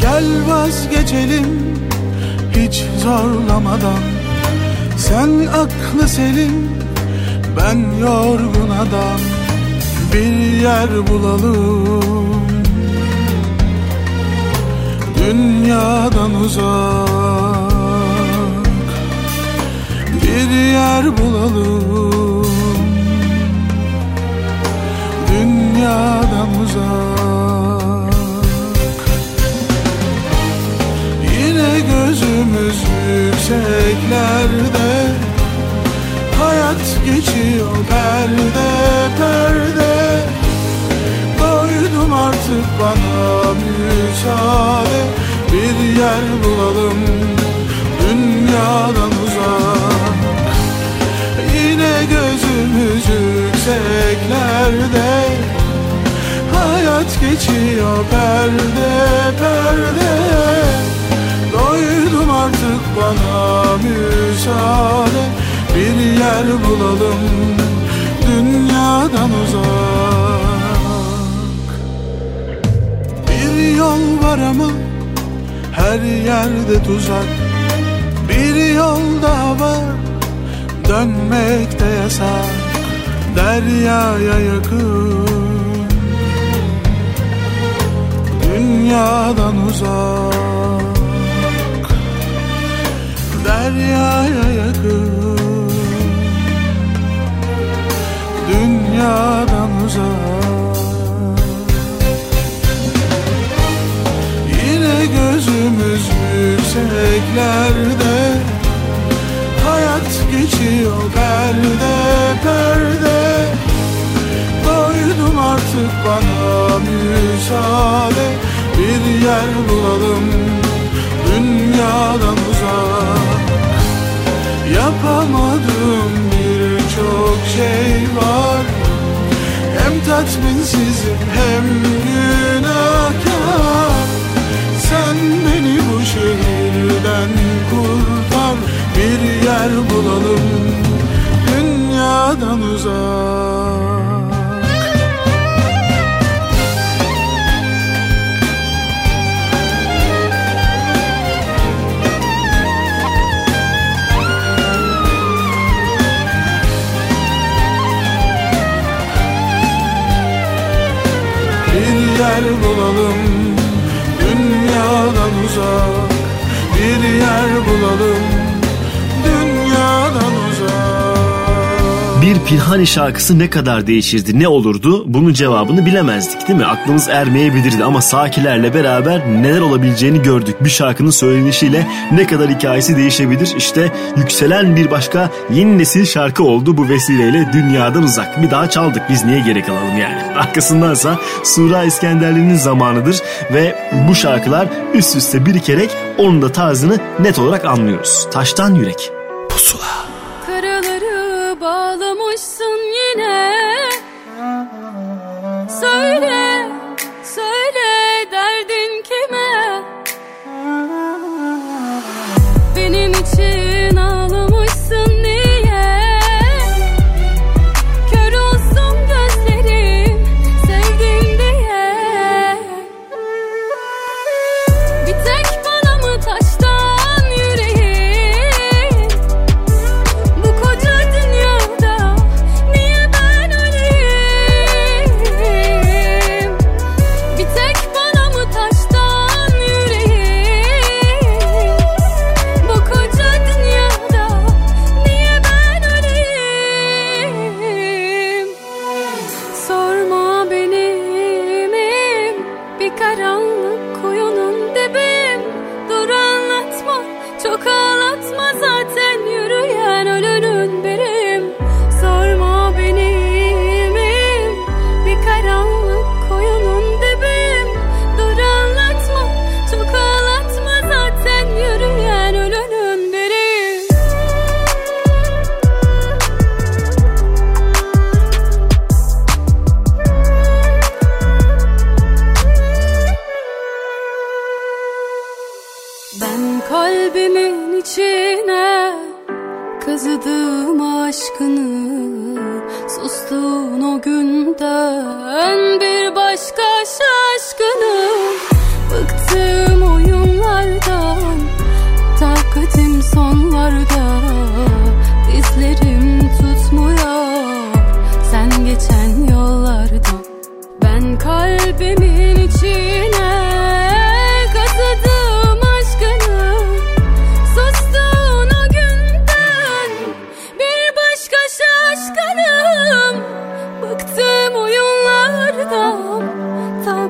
Gel vazgeçelim hiç zorlamadan. Sen aklı selim ben yorgun adam. Bir yer bulalım. Dünyadan uzak Bir yer bulalım. Dünyadan uzak. Yine gözümüz yükseklerde. Hayat geçiyor perde perde. Doydum artık bana müsaade. Bir yer bulalım. Dünyadan yükseklerde Hayat geçiyor perde perde. Doydum artık bana müsaade. Bir yer bulalım dünyadan uzak. Bir yol var ama her yerde tuzak. Bir yol daha var dönmekte yasak Deryaya yakın Dünyadan uzak Deryaya yakın Dünyadan uzak. Yine gözümüz yükseklerde geçiyor perde perde. Doydum artık bana müsaade. Bir yer bulalım dünyadan uzak. Yapamadığım birçok şey var. Hem tatminsizim hem günahkar. Sen beni bu şehirden kurtar Bir yer bulalım dünyadan uzak. Bir yer bulalım dünyadan uzak. Bir yer bulalım Bir Pirhani şarkısı ne kadar değişirdi, ne olurdu? Bunun cevabını bilemezdik değil mi? Aklımız ermeyebilirdi ama Sakilerle beraber neler olabileceğini gördük. Bir şarkının söylenişiyle ne kadar hikayesi değişebilir? İşte yükselen bir başka yeni nesil şarkı oldu bu vesileyle Dünyadan Uzak. Bir daha çaldık biz niye gerek alalım yani. [LAUGHS] Arkasındansa Sura İskenderli'nin zamanıdır ve bu şarkılar üst üste birikerek onun da tarzını net olarak anlıyoruz. Taştan Yürek. Bağlamışsın yine. Söyle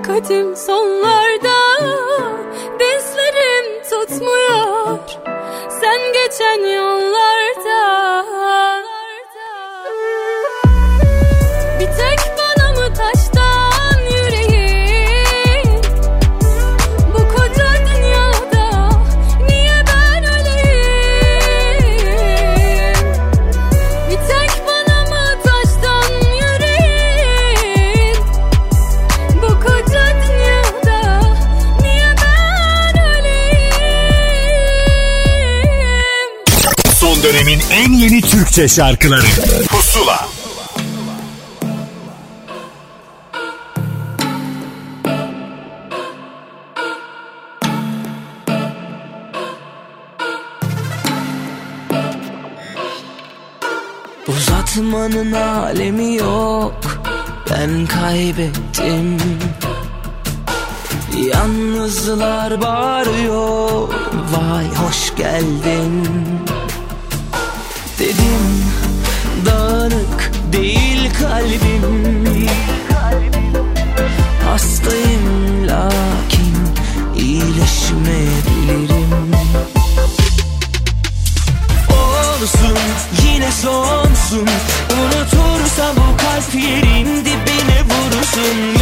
Takatim sonlarda Dizlerim tutmuyor. Sen geçen yollarda yeni Türkçe şarkıları. Pusula. Uzatmanın alemi yok. Ben kaybettim. Yalnızlar bağırıyor. Vay hoş geldin kalbim. Hastayım lakin iyileşmeyebilirim Olsun yine sonsun. Unutursa bu kalp yerin dibine vurursun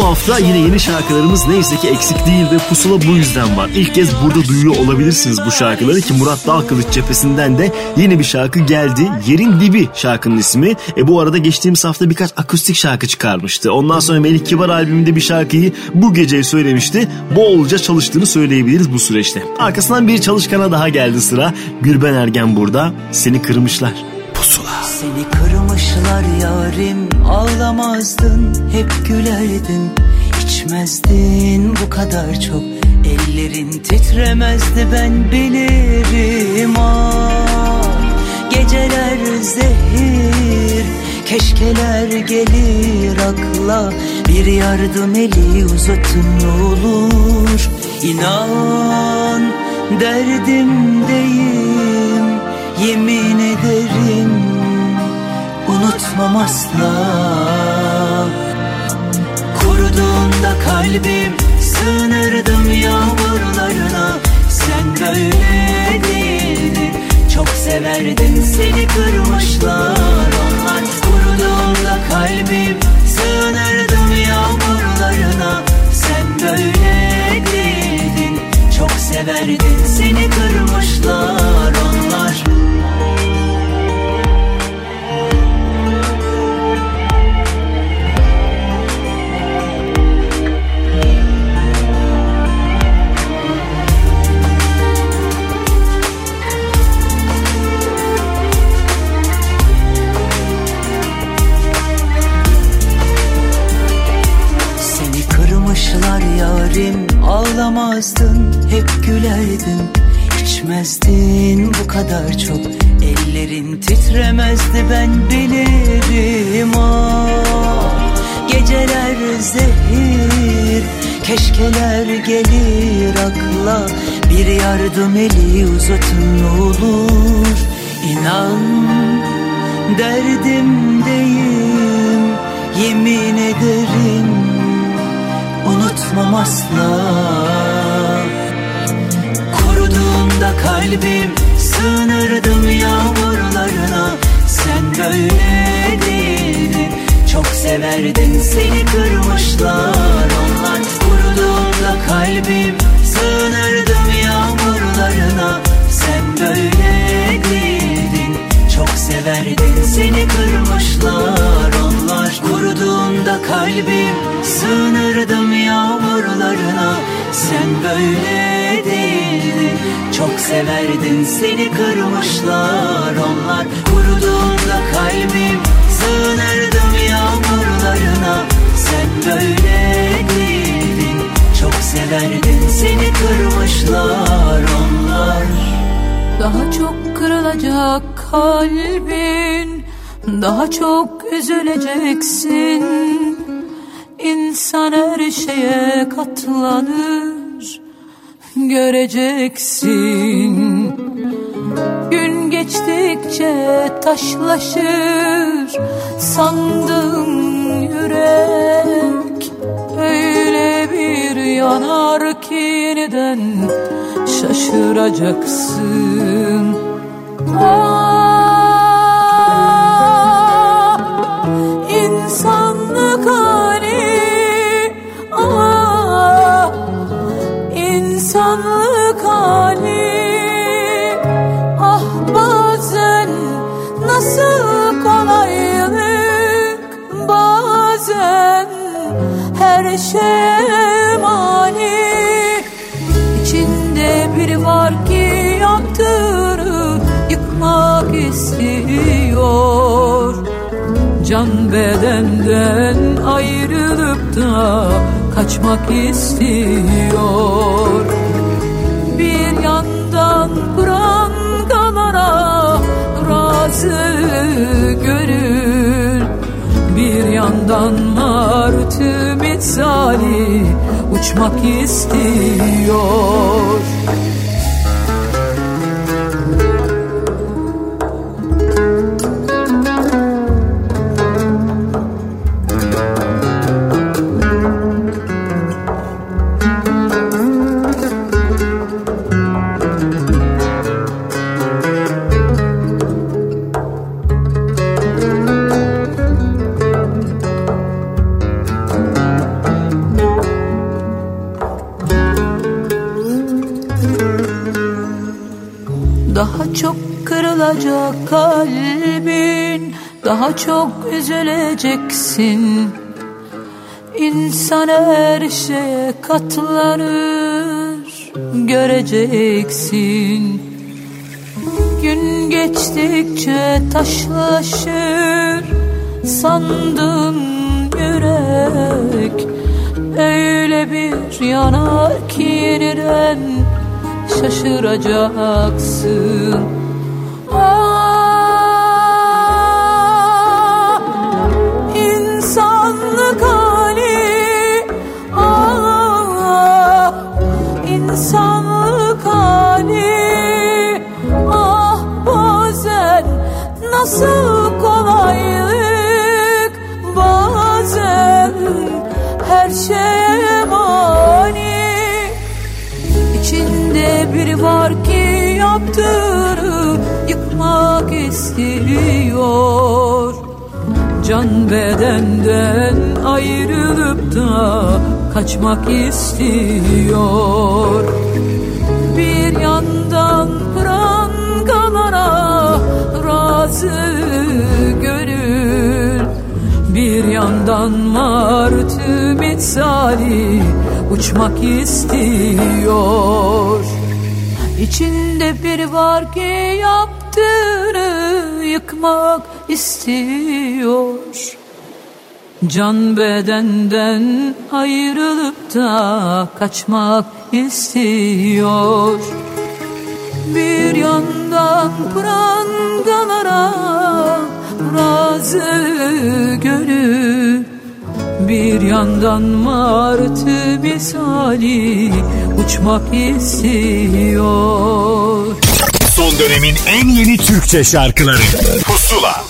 Bu hafta yine yeni şarkılarımız neyse ki eksik değil ve pusula bu yüzden var. İlk kez burada duyuyor olabilirsiniz bu şarkıları ki Murat Dalkılıç cephesinden de yeni bir şarkı geldi. Yerin Dibi şarkının ismi. E bu arada geçtiğimiz hafta birkaç akustik şarkı çıkarmıştı. Ondan sonra Melih Kibar albümünde bir şarkıyı bu gece söylemişti. Bolca çalıştığını söyleyebiliriz bu süreçte. Arkasından bir çalışkana daha geldi sıra. Gülben Ergen burada. Seni kırmışlar. Pusula. Seni kırmışlar yarim ağlamazdın hep gülerdin. İçmezdin bu kadar çok ellerin titremezdi ben bilirim. Ah Geceler zehir keşkeler gelir akla. Bir yardım eli uzatın olur. İnan derdimdeyim Yemin ederim unutmam asla. Kuruduğunda kalbim sığınırdım yağmurlarına. Sen böyle değildin çok severdin seni kırmışlar Onlar. Kuruduğunda kalbim sığınırdım yağmurlarına. Sen böyle değildin çok severdin seni kırmışlar onlar yarim Ağlamazdın hep gülerdin İçmezdin bu kadar çok Ellerin titremezdi ben bilirim ah Geceler zehir Keşkeler gelir akla. Bir yardım eli uzatın olur. İnan derdimdeyim Yemin ederim unutmam asla. Kuruduğunda kalbim sığınırdım yağmurlarına. Sen böyle değildin. Çok severdin seni kırmışlar. Onlar kuruduğunda kalbim sığınırdım yağmurlarına. Sen böyle değildin. Çok severdin seni kırmışlar Onlar kuruduğunda kalbim sığınırdım yağmurlarına. Sen böyle değildin çok severdin seni kırmışlar Onlar. Kuruduğunda kalbim sığınırdım yağmurlarına. Sen böyle değildin çok severdin seni kırmışlar onlar. Daha çok kırılacak kalbin Daha çok üzüleceksin İnsan her şeye katlanır. Göreceksin. Gün geçtikçe taşlaşır. Sandım yürek Öyle bir yanar ki yeniden şaşıracaksın. Ah, bedenden ayrılıp da kaçmak istiyor. Bir yandan prangalara razı gönül Bir yandan martı misali uçmak istiyor Çok üzüleceksin. İnsan her şeye katlanır Göreceksin. Gün geçtikçe taşlaşır Sandın yürek. Öyle bir yanar ki yeniden şaşıracaksın bedenden ayrılıp da kaçmak istiyor. Bir yandan prangalara razı gönül Bir yandan martı misali uçmak istiyor. İçinde biri var ki yaptığını yıkmak istiyor Can bedenden ayrılıp da kaçmak istiyor. Bir yandan prangalara razı gönül Bir yandan martı misali uçmak istiyor. Son dönemin en yeni Türkçe şarkıları. Pusula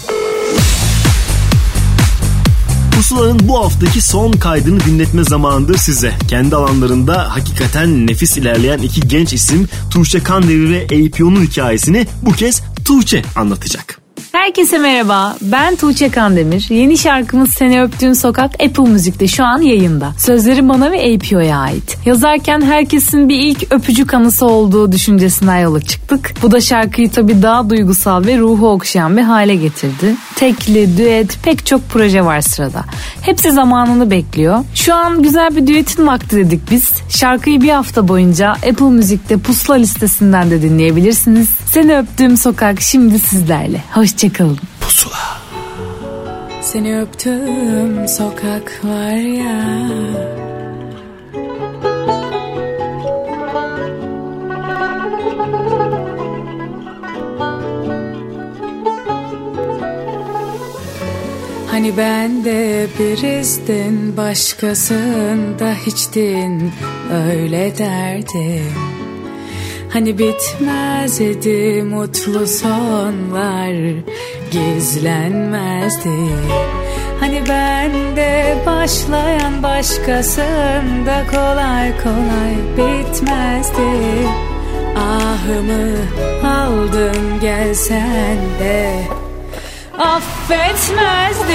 Pusula'nın bu haftaki son kaydını dinletme zamanıdır size. Kendi alanlarında hakikaten nefis ilerleyen iki genç isim Tuğçe Kandemir ve APO'nun hikayesini bu kez Tuğçe anlatacak. Herkese merhaba. Ben Tuğçe Kandemir. Yeni şarkımız Seni Öptüğün Sokak Apple Müzik'te şu an yayında. Sözleri bana ve APO'ya ait. Yazarken herkesin bir ilk öpücük anısı olduğu düşüncesinden yola çıktık. Bu da şarkıyı tabii daha duygusal ve ruhu okşayan bir hale getirdi. Tekli, düet, pek çok proje var sırada. Hepsi zamanını bekliyor. Şu an güzel bir düetin vakti dedik biz. Şarkıyı bir hafta boyunca Apple Müzik'te pusula listesinden de dinleyebilirsiniz. Seni Öptüğüm Sokak şimdi sizlerle. Hoşçakalın. Pusula. Seni öptüğüm sokak var ya. Hani ben de birizdin başkasında hiçtin. Öyle derdim Hani bitmezdi mutlu sonlar gizlenmezdi. Hani ben de başlayan başkasında kolay kolay bitmezdi. Ahımı aldın gelsen de. Affetmezdim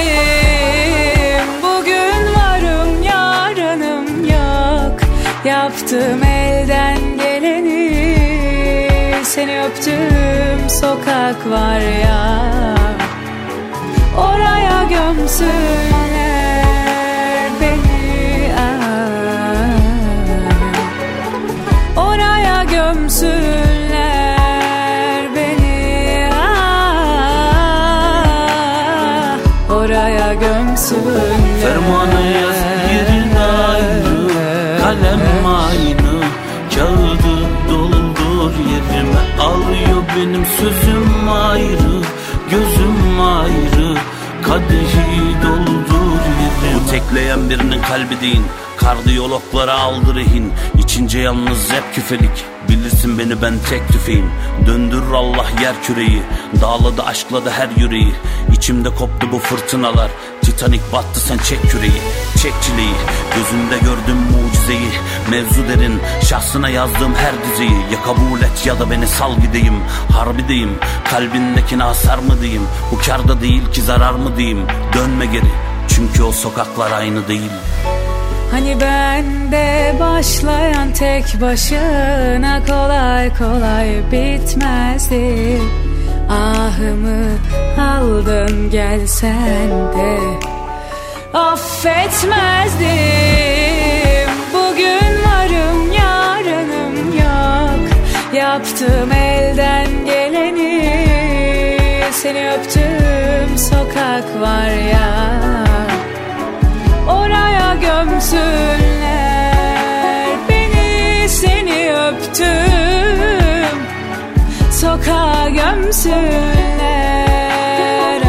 Bugün varım yarınım yok. Yaptım elden geleni Seni öptüm sokak var ya. Oraya gömsünler benim sözüm ayrı Gözüm ayrı. Kadehi Bu tekleyen birinin kalbi değil Kardiyologlara aldı rehin. İçince yalnız hep küfelik. Bilirsin beni ben tek tüfeğim. Döndürür Allah yer küreyi. Dağladı aşkladı her yüreği. İçimde koptu bu fırtınalar. Titanik battı sen çek küreği Çek çileyi. Gözünde gördüm mucizeyi. Mevzu derin. Şahsına yazdığım her dizeyi. Ya kabul et ya da beni sal gideyim. Harbideyim Kalbindekine hasar mı diyeyim? Bu karda değil ki zarar mı diyeyim? Dönme geri Çünkü o sokaklar aynı değil. Hani ben de başlayan tek başına kolay kolay bitmezdi. Ahımı aldın gelsen de affetmezdim. Bugün varım yarınım yok. Yaptım elden geleni Seni öptüm sokak var ya Sokağa gömsünler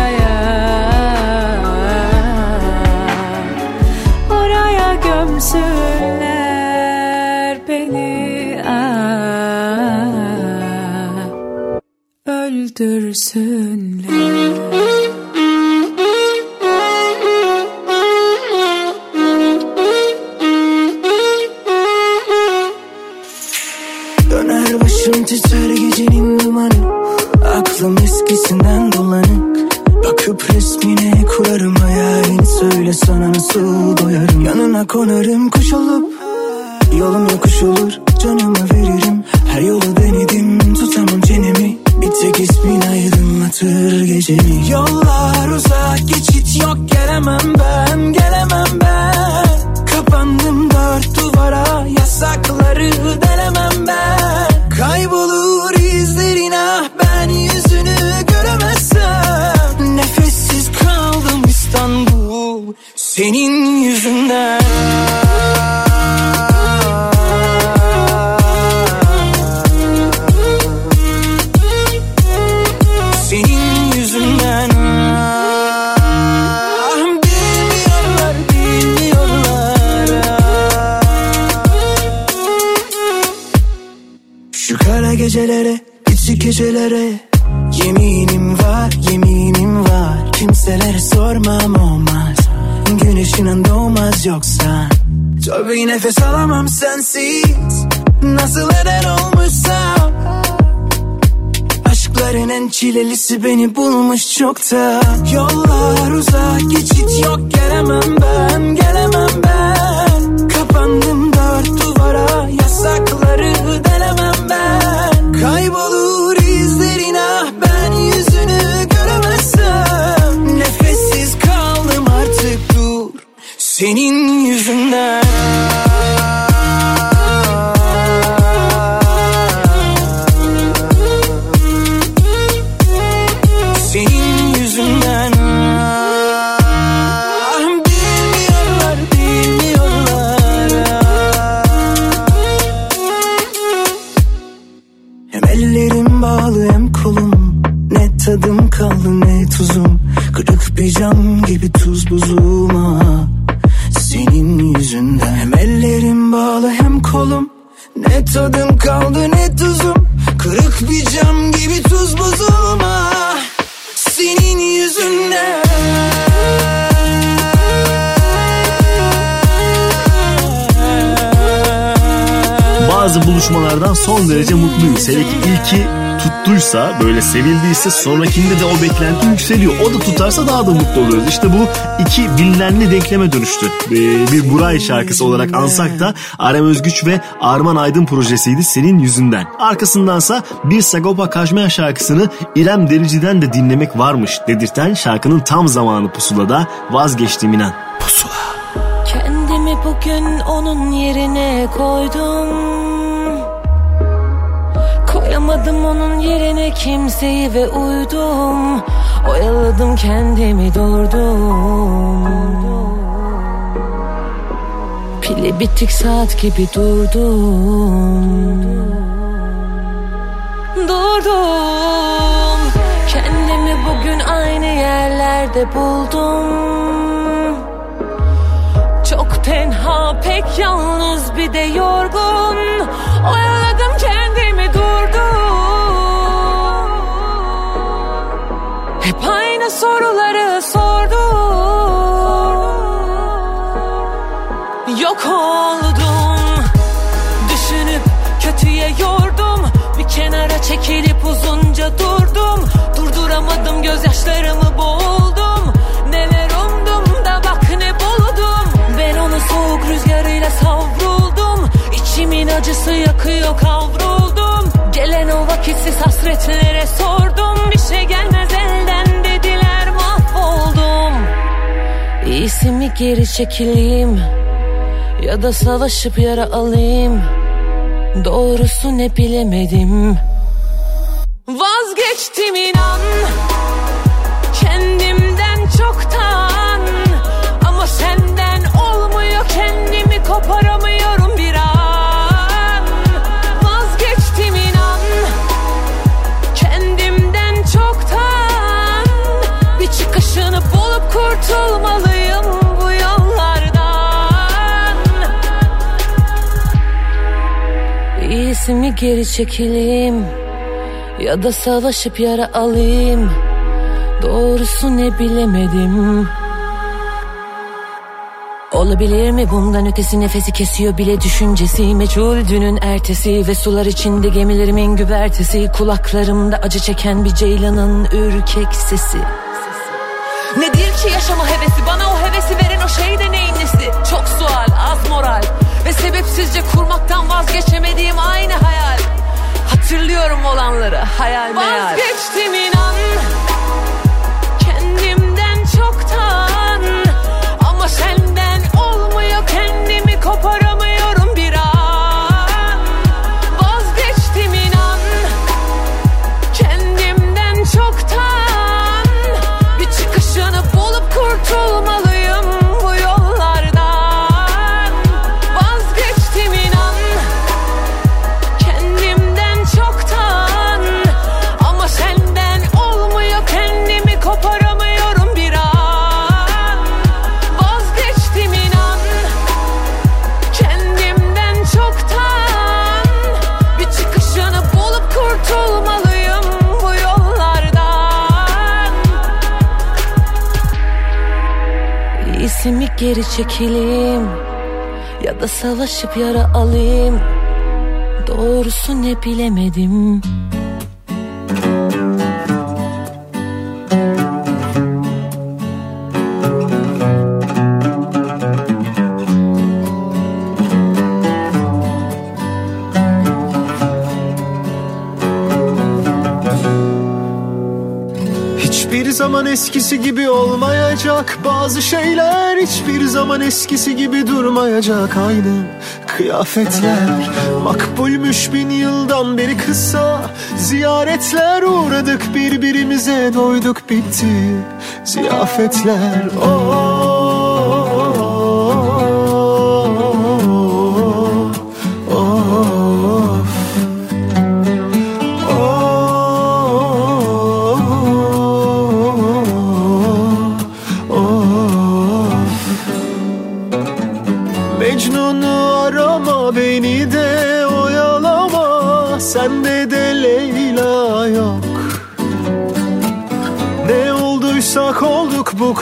aya Oraya gömsünler beni ah, Öldürsünler çilelisi beni bulmuş çokta Yollar böyle sevildiyse sonrakinde de o beklenti yükseliyor. O da tutarsa daha da mutlu oluyoruz. İşte bu iki bilinenli denkleme dönüştü. Ee, bir Buray şarkısı olarak ansak da Arem Özgüç ve Arman Aydın projesiydi senin yüzünden. Arkasındansa bir Sagopa Kajmer şarkısını İrem Derici'den de dinlemek varmış dedirten şarkının tam zamanı pusulada vazgeçtiğim inan. Pusula. Kendimi bugün onun yerine koydum Koyamadım onun yerine kimseyi ve uydum. Oyaladım kendimi durdum. Pili bitik saat gibi durdum. Durdum. Kendimi bugün aynı yerlerde buldum. Çok tenha pek yalnız bir de yorgun. Oyaladım aynı soruları sordum Yok oldum. Düşünüp kötüye yordum. Bir kenara çekilip uzunca durdum. Durduramadım gözyaşlarımı boğuldum. Neler umdum da bak ne buldum. Ben onu soğuk rüzgarıyla savruldum. İçimin acısı yakıyor kavruldum. Gelen o vakitsiz hasretlere sordum. Bir şey gelmez elden İyisi mi geri çekileyim? Ya da savaşıp yara alayım? Doğrusu ne bilemedim. Vazgeçtim inan İyisi mi geri çekileyim? Ya da savaşıp yara alayım? Doğrusu ne bilemedim. Olabilir mi bundan ötesi? Nefesi kesiyor bile düşüncesi. Meçhul dünün ertesi ve sular içinde gemilerimin güvertesi. Kulaklarımda acı çeken bir ceylanın ürkek sesi. Nedir ki yaşama hevesi? Bana o hevesi veren o şey de neyin nesi? Çok sual az moral ve sebepsizce kurmaktan vazgeçemediğim aynı hayal. Hatırlıyorum olanları hayal meyal. Vazgeçtim inan geri çekileyim ya da savaşıp yara alayım. Doğrusu ne bilemedim eskisi gibi olmayacak. Bazı şeyler hiçbir zaman eskisi gibi durmayacak. Aynı kıyafetler Makbulmüş bin yıldan beri kısa. Ziyaretler uğradık birbirimize doyduk bitti. Ziyafetler oh,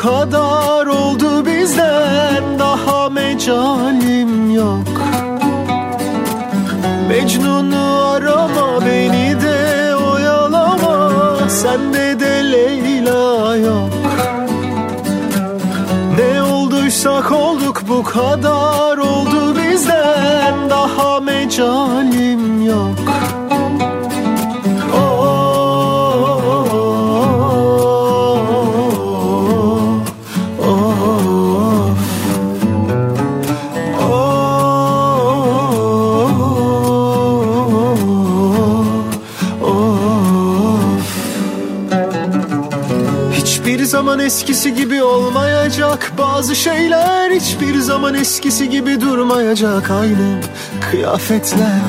kadar oldu bizden Daha mecalim yok. Mecnun'u arama beni de oyalama Sende de Leyla yok. Ne olduysak olduk bu kadar oldu bizden Daha mecalim olmayacak Bazı şeyler hiçbir zaman eskisi gibi durmayacak Aynı kıyafetler.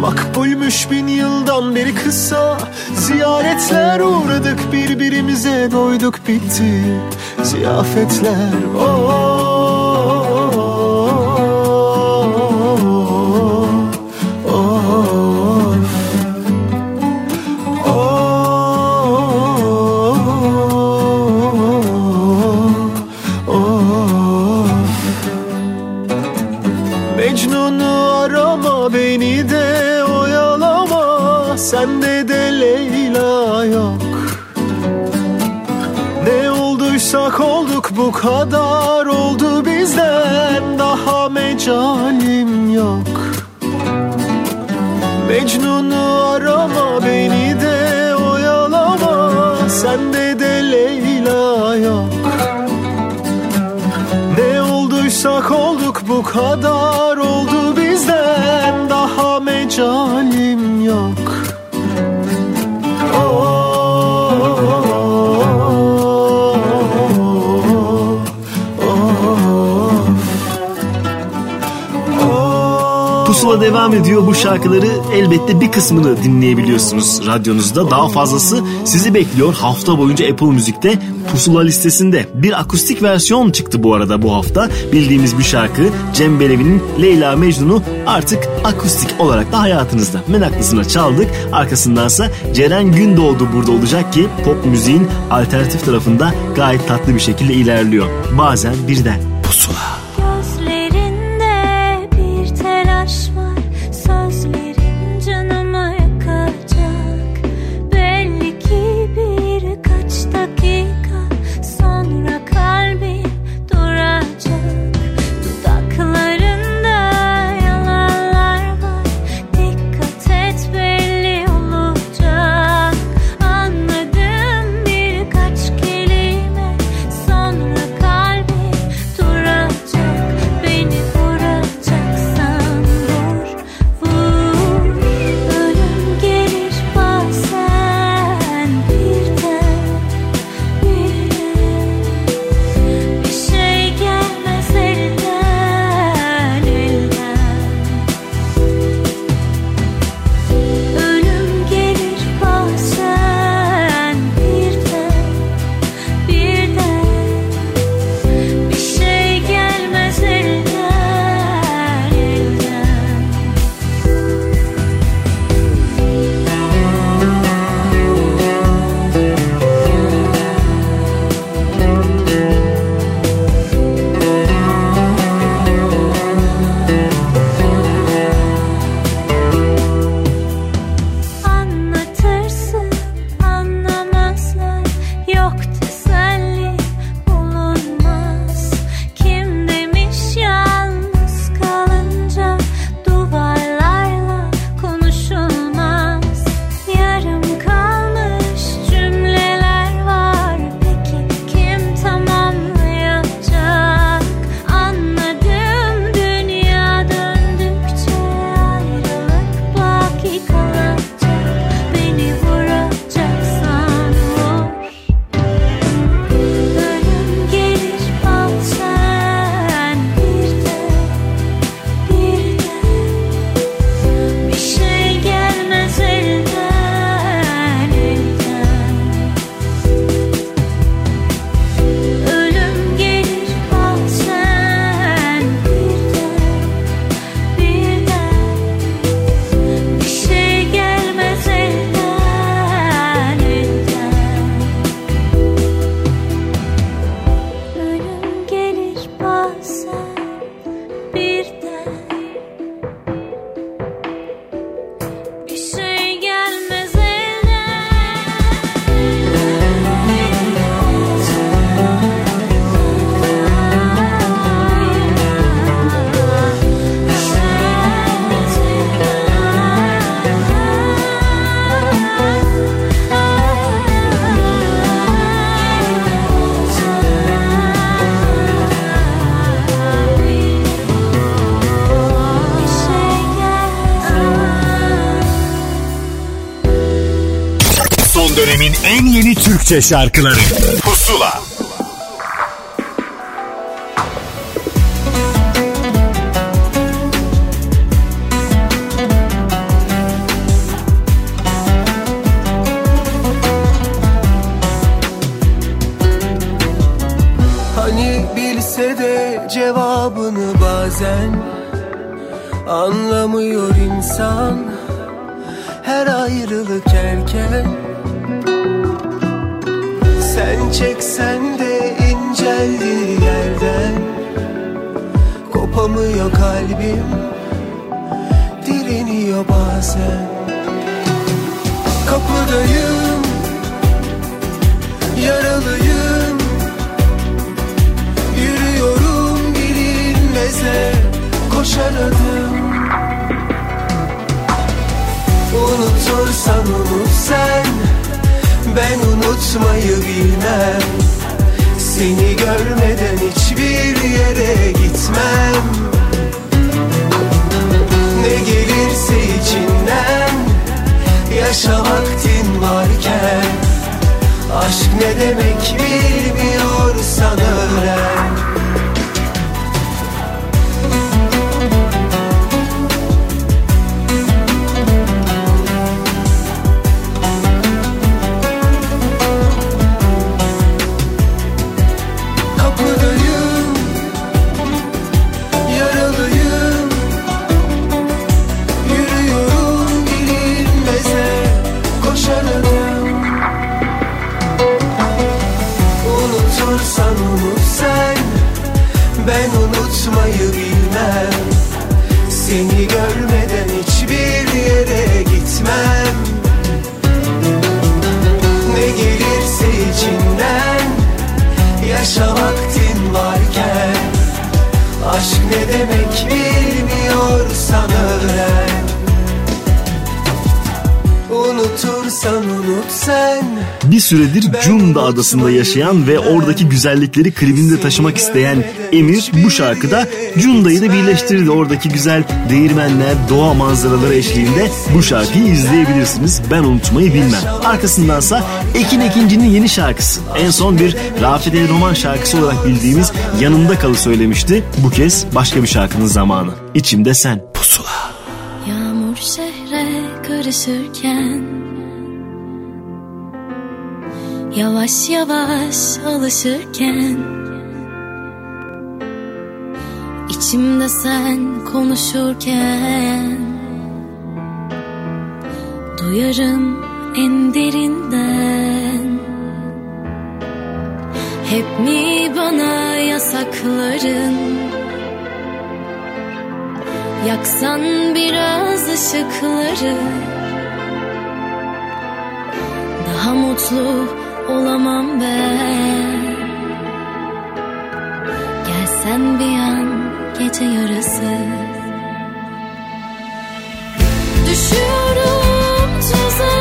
Makbulmüş bin yıldan beri kısa Ziyaretler uğradık. Birbirimize doyduk bitti Ziyafetler. Oh, kadar oldu bizden Daha mecalim yok. Mecnun'u arama beni de oyalama Sende de Leyla yok. Ne olduysak olduk bu kadar Devam ediyor. Bu şarkıları elbette bir kısmını dinleyebiliyorsunuz radyonuzda. Daha fazlası sizi bekliyor hafta boyunca Apple Müzik'te Pusula listesinde. Bir akustik versiyon çıktı bu arada bu hafta. Bildiğimiz bir şarkı Cem Belevi'nin Leyla Mecnun'u artık akustik olarak da hayatınızda meraklısına çaldık. Arkasındansa Ceren Gündoğdu burada olacak ki pop müziğin alternatif tarafında gayet tatlı bir şekilde ilerliyor. Bazen birden pusula. Türkçe şarkıları. Pusula. Hani bilse de cevabını bazen Anlamıyor insan. Her ayrılık erken Sen çeksen de inceldiği yerden. Kopamıyor kalbim Direniyor bazen. Kapıdayım Yaralıyım. Yürüyorum bilinmeze Koşar adım. Unutursan unut sen Ben unutmayı bilmem. Seni görmeden hiçbir yere gitmem. Ne gelirse içinden Yaşa vaktin varken. Aşk ne demek bilmiyorsan öğren Yaşa vaktin varken Aşk ne demek bilmiyorsan öğren Unutursan unut sen Bir süredir Cunda adasında yaşayan ve oradaki güzellikleri klibinde taşımak isteyen Emir bu şarkıda Cunda'yı da birleştirdi. Oradaki güzel değirmenler, doğa manzaraları eşliğinde bu şarkıyı izleyebilirsiniz. Ben unutmayı bilmem. Arkasındansa Ekin Ekinci'nin yeni şarkısı. En son bir Rafet El Roman şarkısı olarak bildiğimiz Yanımda Kalı söylemişti. Bu kez başka bir şarkının zamanı. İçimde sen. Pusula. Yağmur şehre karışırken Yavaş yavaş alışırken İçimde sen konuşurken Duyarım en derinden Hep mi bana yasakların? Yaksan biraz ışıkları. Daha mutlu olamam ben. Gelsen bir an gece yarısı. Düşüyorum tuzağına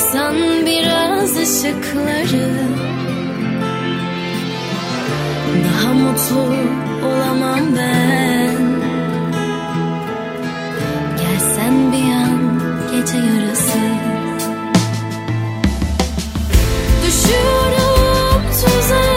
Yaksan biraz ışıkları. Daha mutlu olamam ben. Gelsen bir an gece yarısı. Düşüyorum tuzağına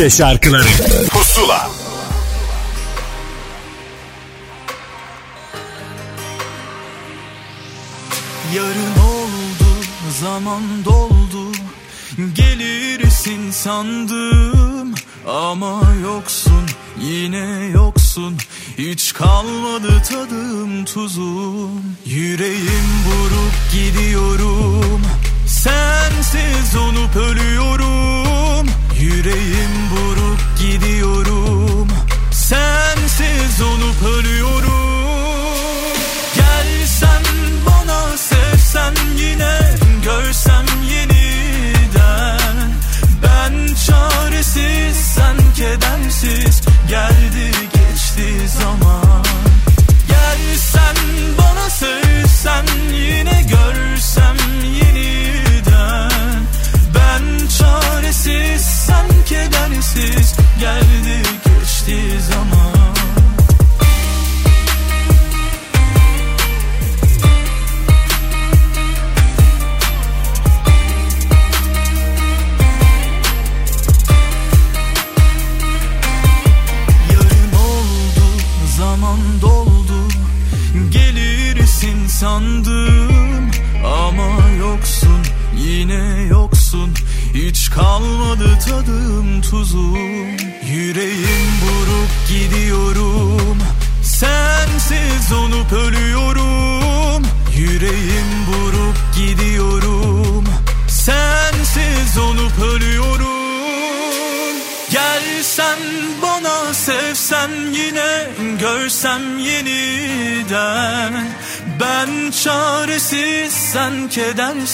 Türkçe şarkıları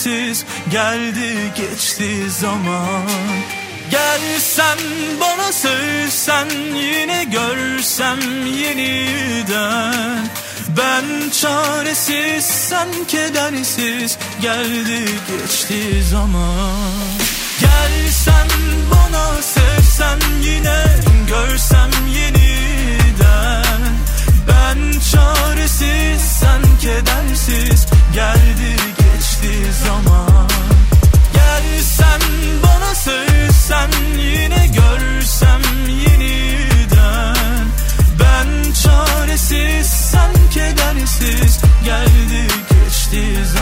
kedersiz Geldi geçti zaman. Gelsen bana sevsen yine görsem yeniden. Ben çaresiz sen kedersiz Geldi geçti zaman. Gelsen bana sevsen yine Görsem yeniden. Ben çaresiz sen kedersiz Geldi geçti zaman. Gelsen bana sevsen yine görsem yeniden. Ben çaresiz sen kedersiz. Geldi geçti zaman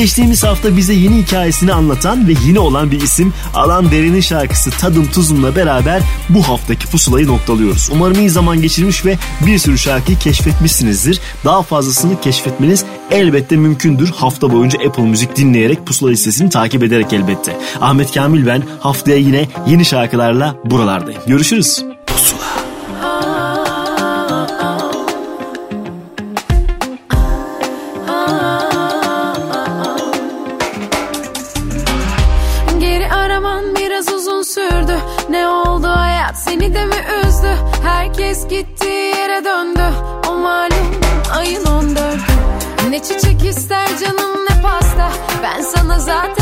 Geçtiğimiz hafta bize yeni hikayesini anlatan ve yeni olan bir isim Alan Deren'in şarkısı Tadım Tuzum'la beraber bu haftaki pusulayı noktalıyoruz. Umarım iyi zaman geçirmiş ve bir sürü şarkıyı keşfetmişsinizdir. Daha fazlasını keşfetmeniz elbette mümkündür. Hafta boyunca Apple Müzik dinleyerek pusula listesini takip ederek elbette. Ahmet Kamil ben haftaya yine yeni şarkılarla buralardayım. Görüşürüz. Çiçek ister canım ne pasta. Ben sana zaten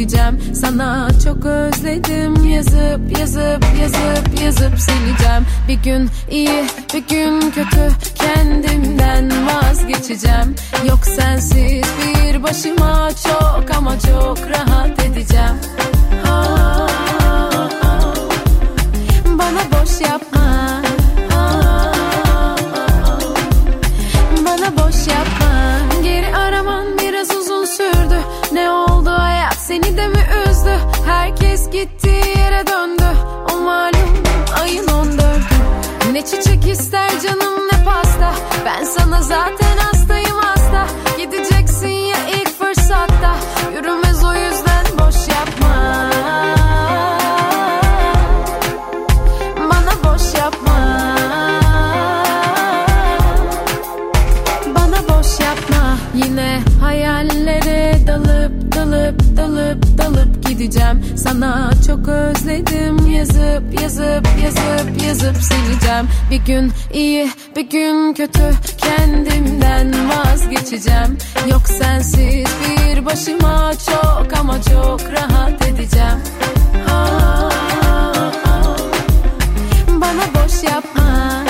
dalıp gideceğim Sana çok özledim. Yazıp yazıp yazıp yazıp sileceğim. Bir gün iyi bir gün kötü. Kendimden vazgeçeceğim. Yok sensiz bir başıma çok ama çok rahat edeceğim. Ah, ah. Bana boş yapma Ne çiçek ister canım ne pasta? Ben sana zaten hastayım gideceğim Sana çok özledim. Yazıp yazıp yazıp yazıp sileceğim. Bir gün iyi bir gün kötü. Kendimden vazgeçeceğim. Yok sensiz bir başıma çok ama çok rahat edeceğim. Aa, aa, bana boş yapma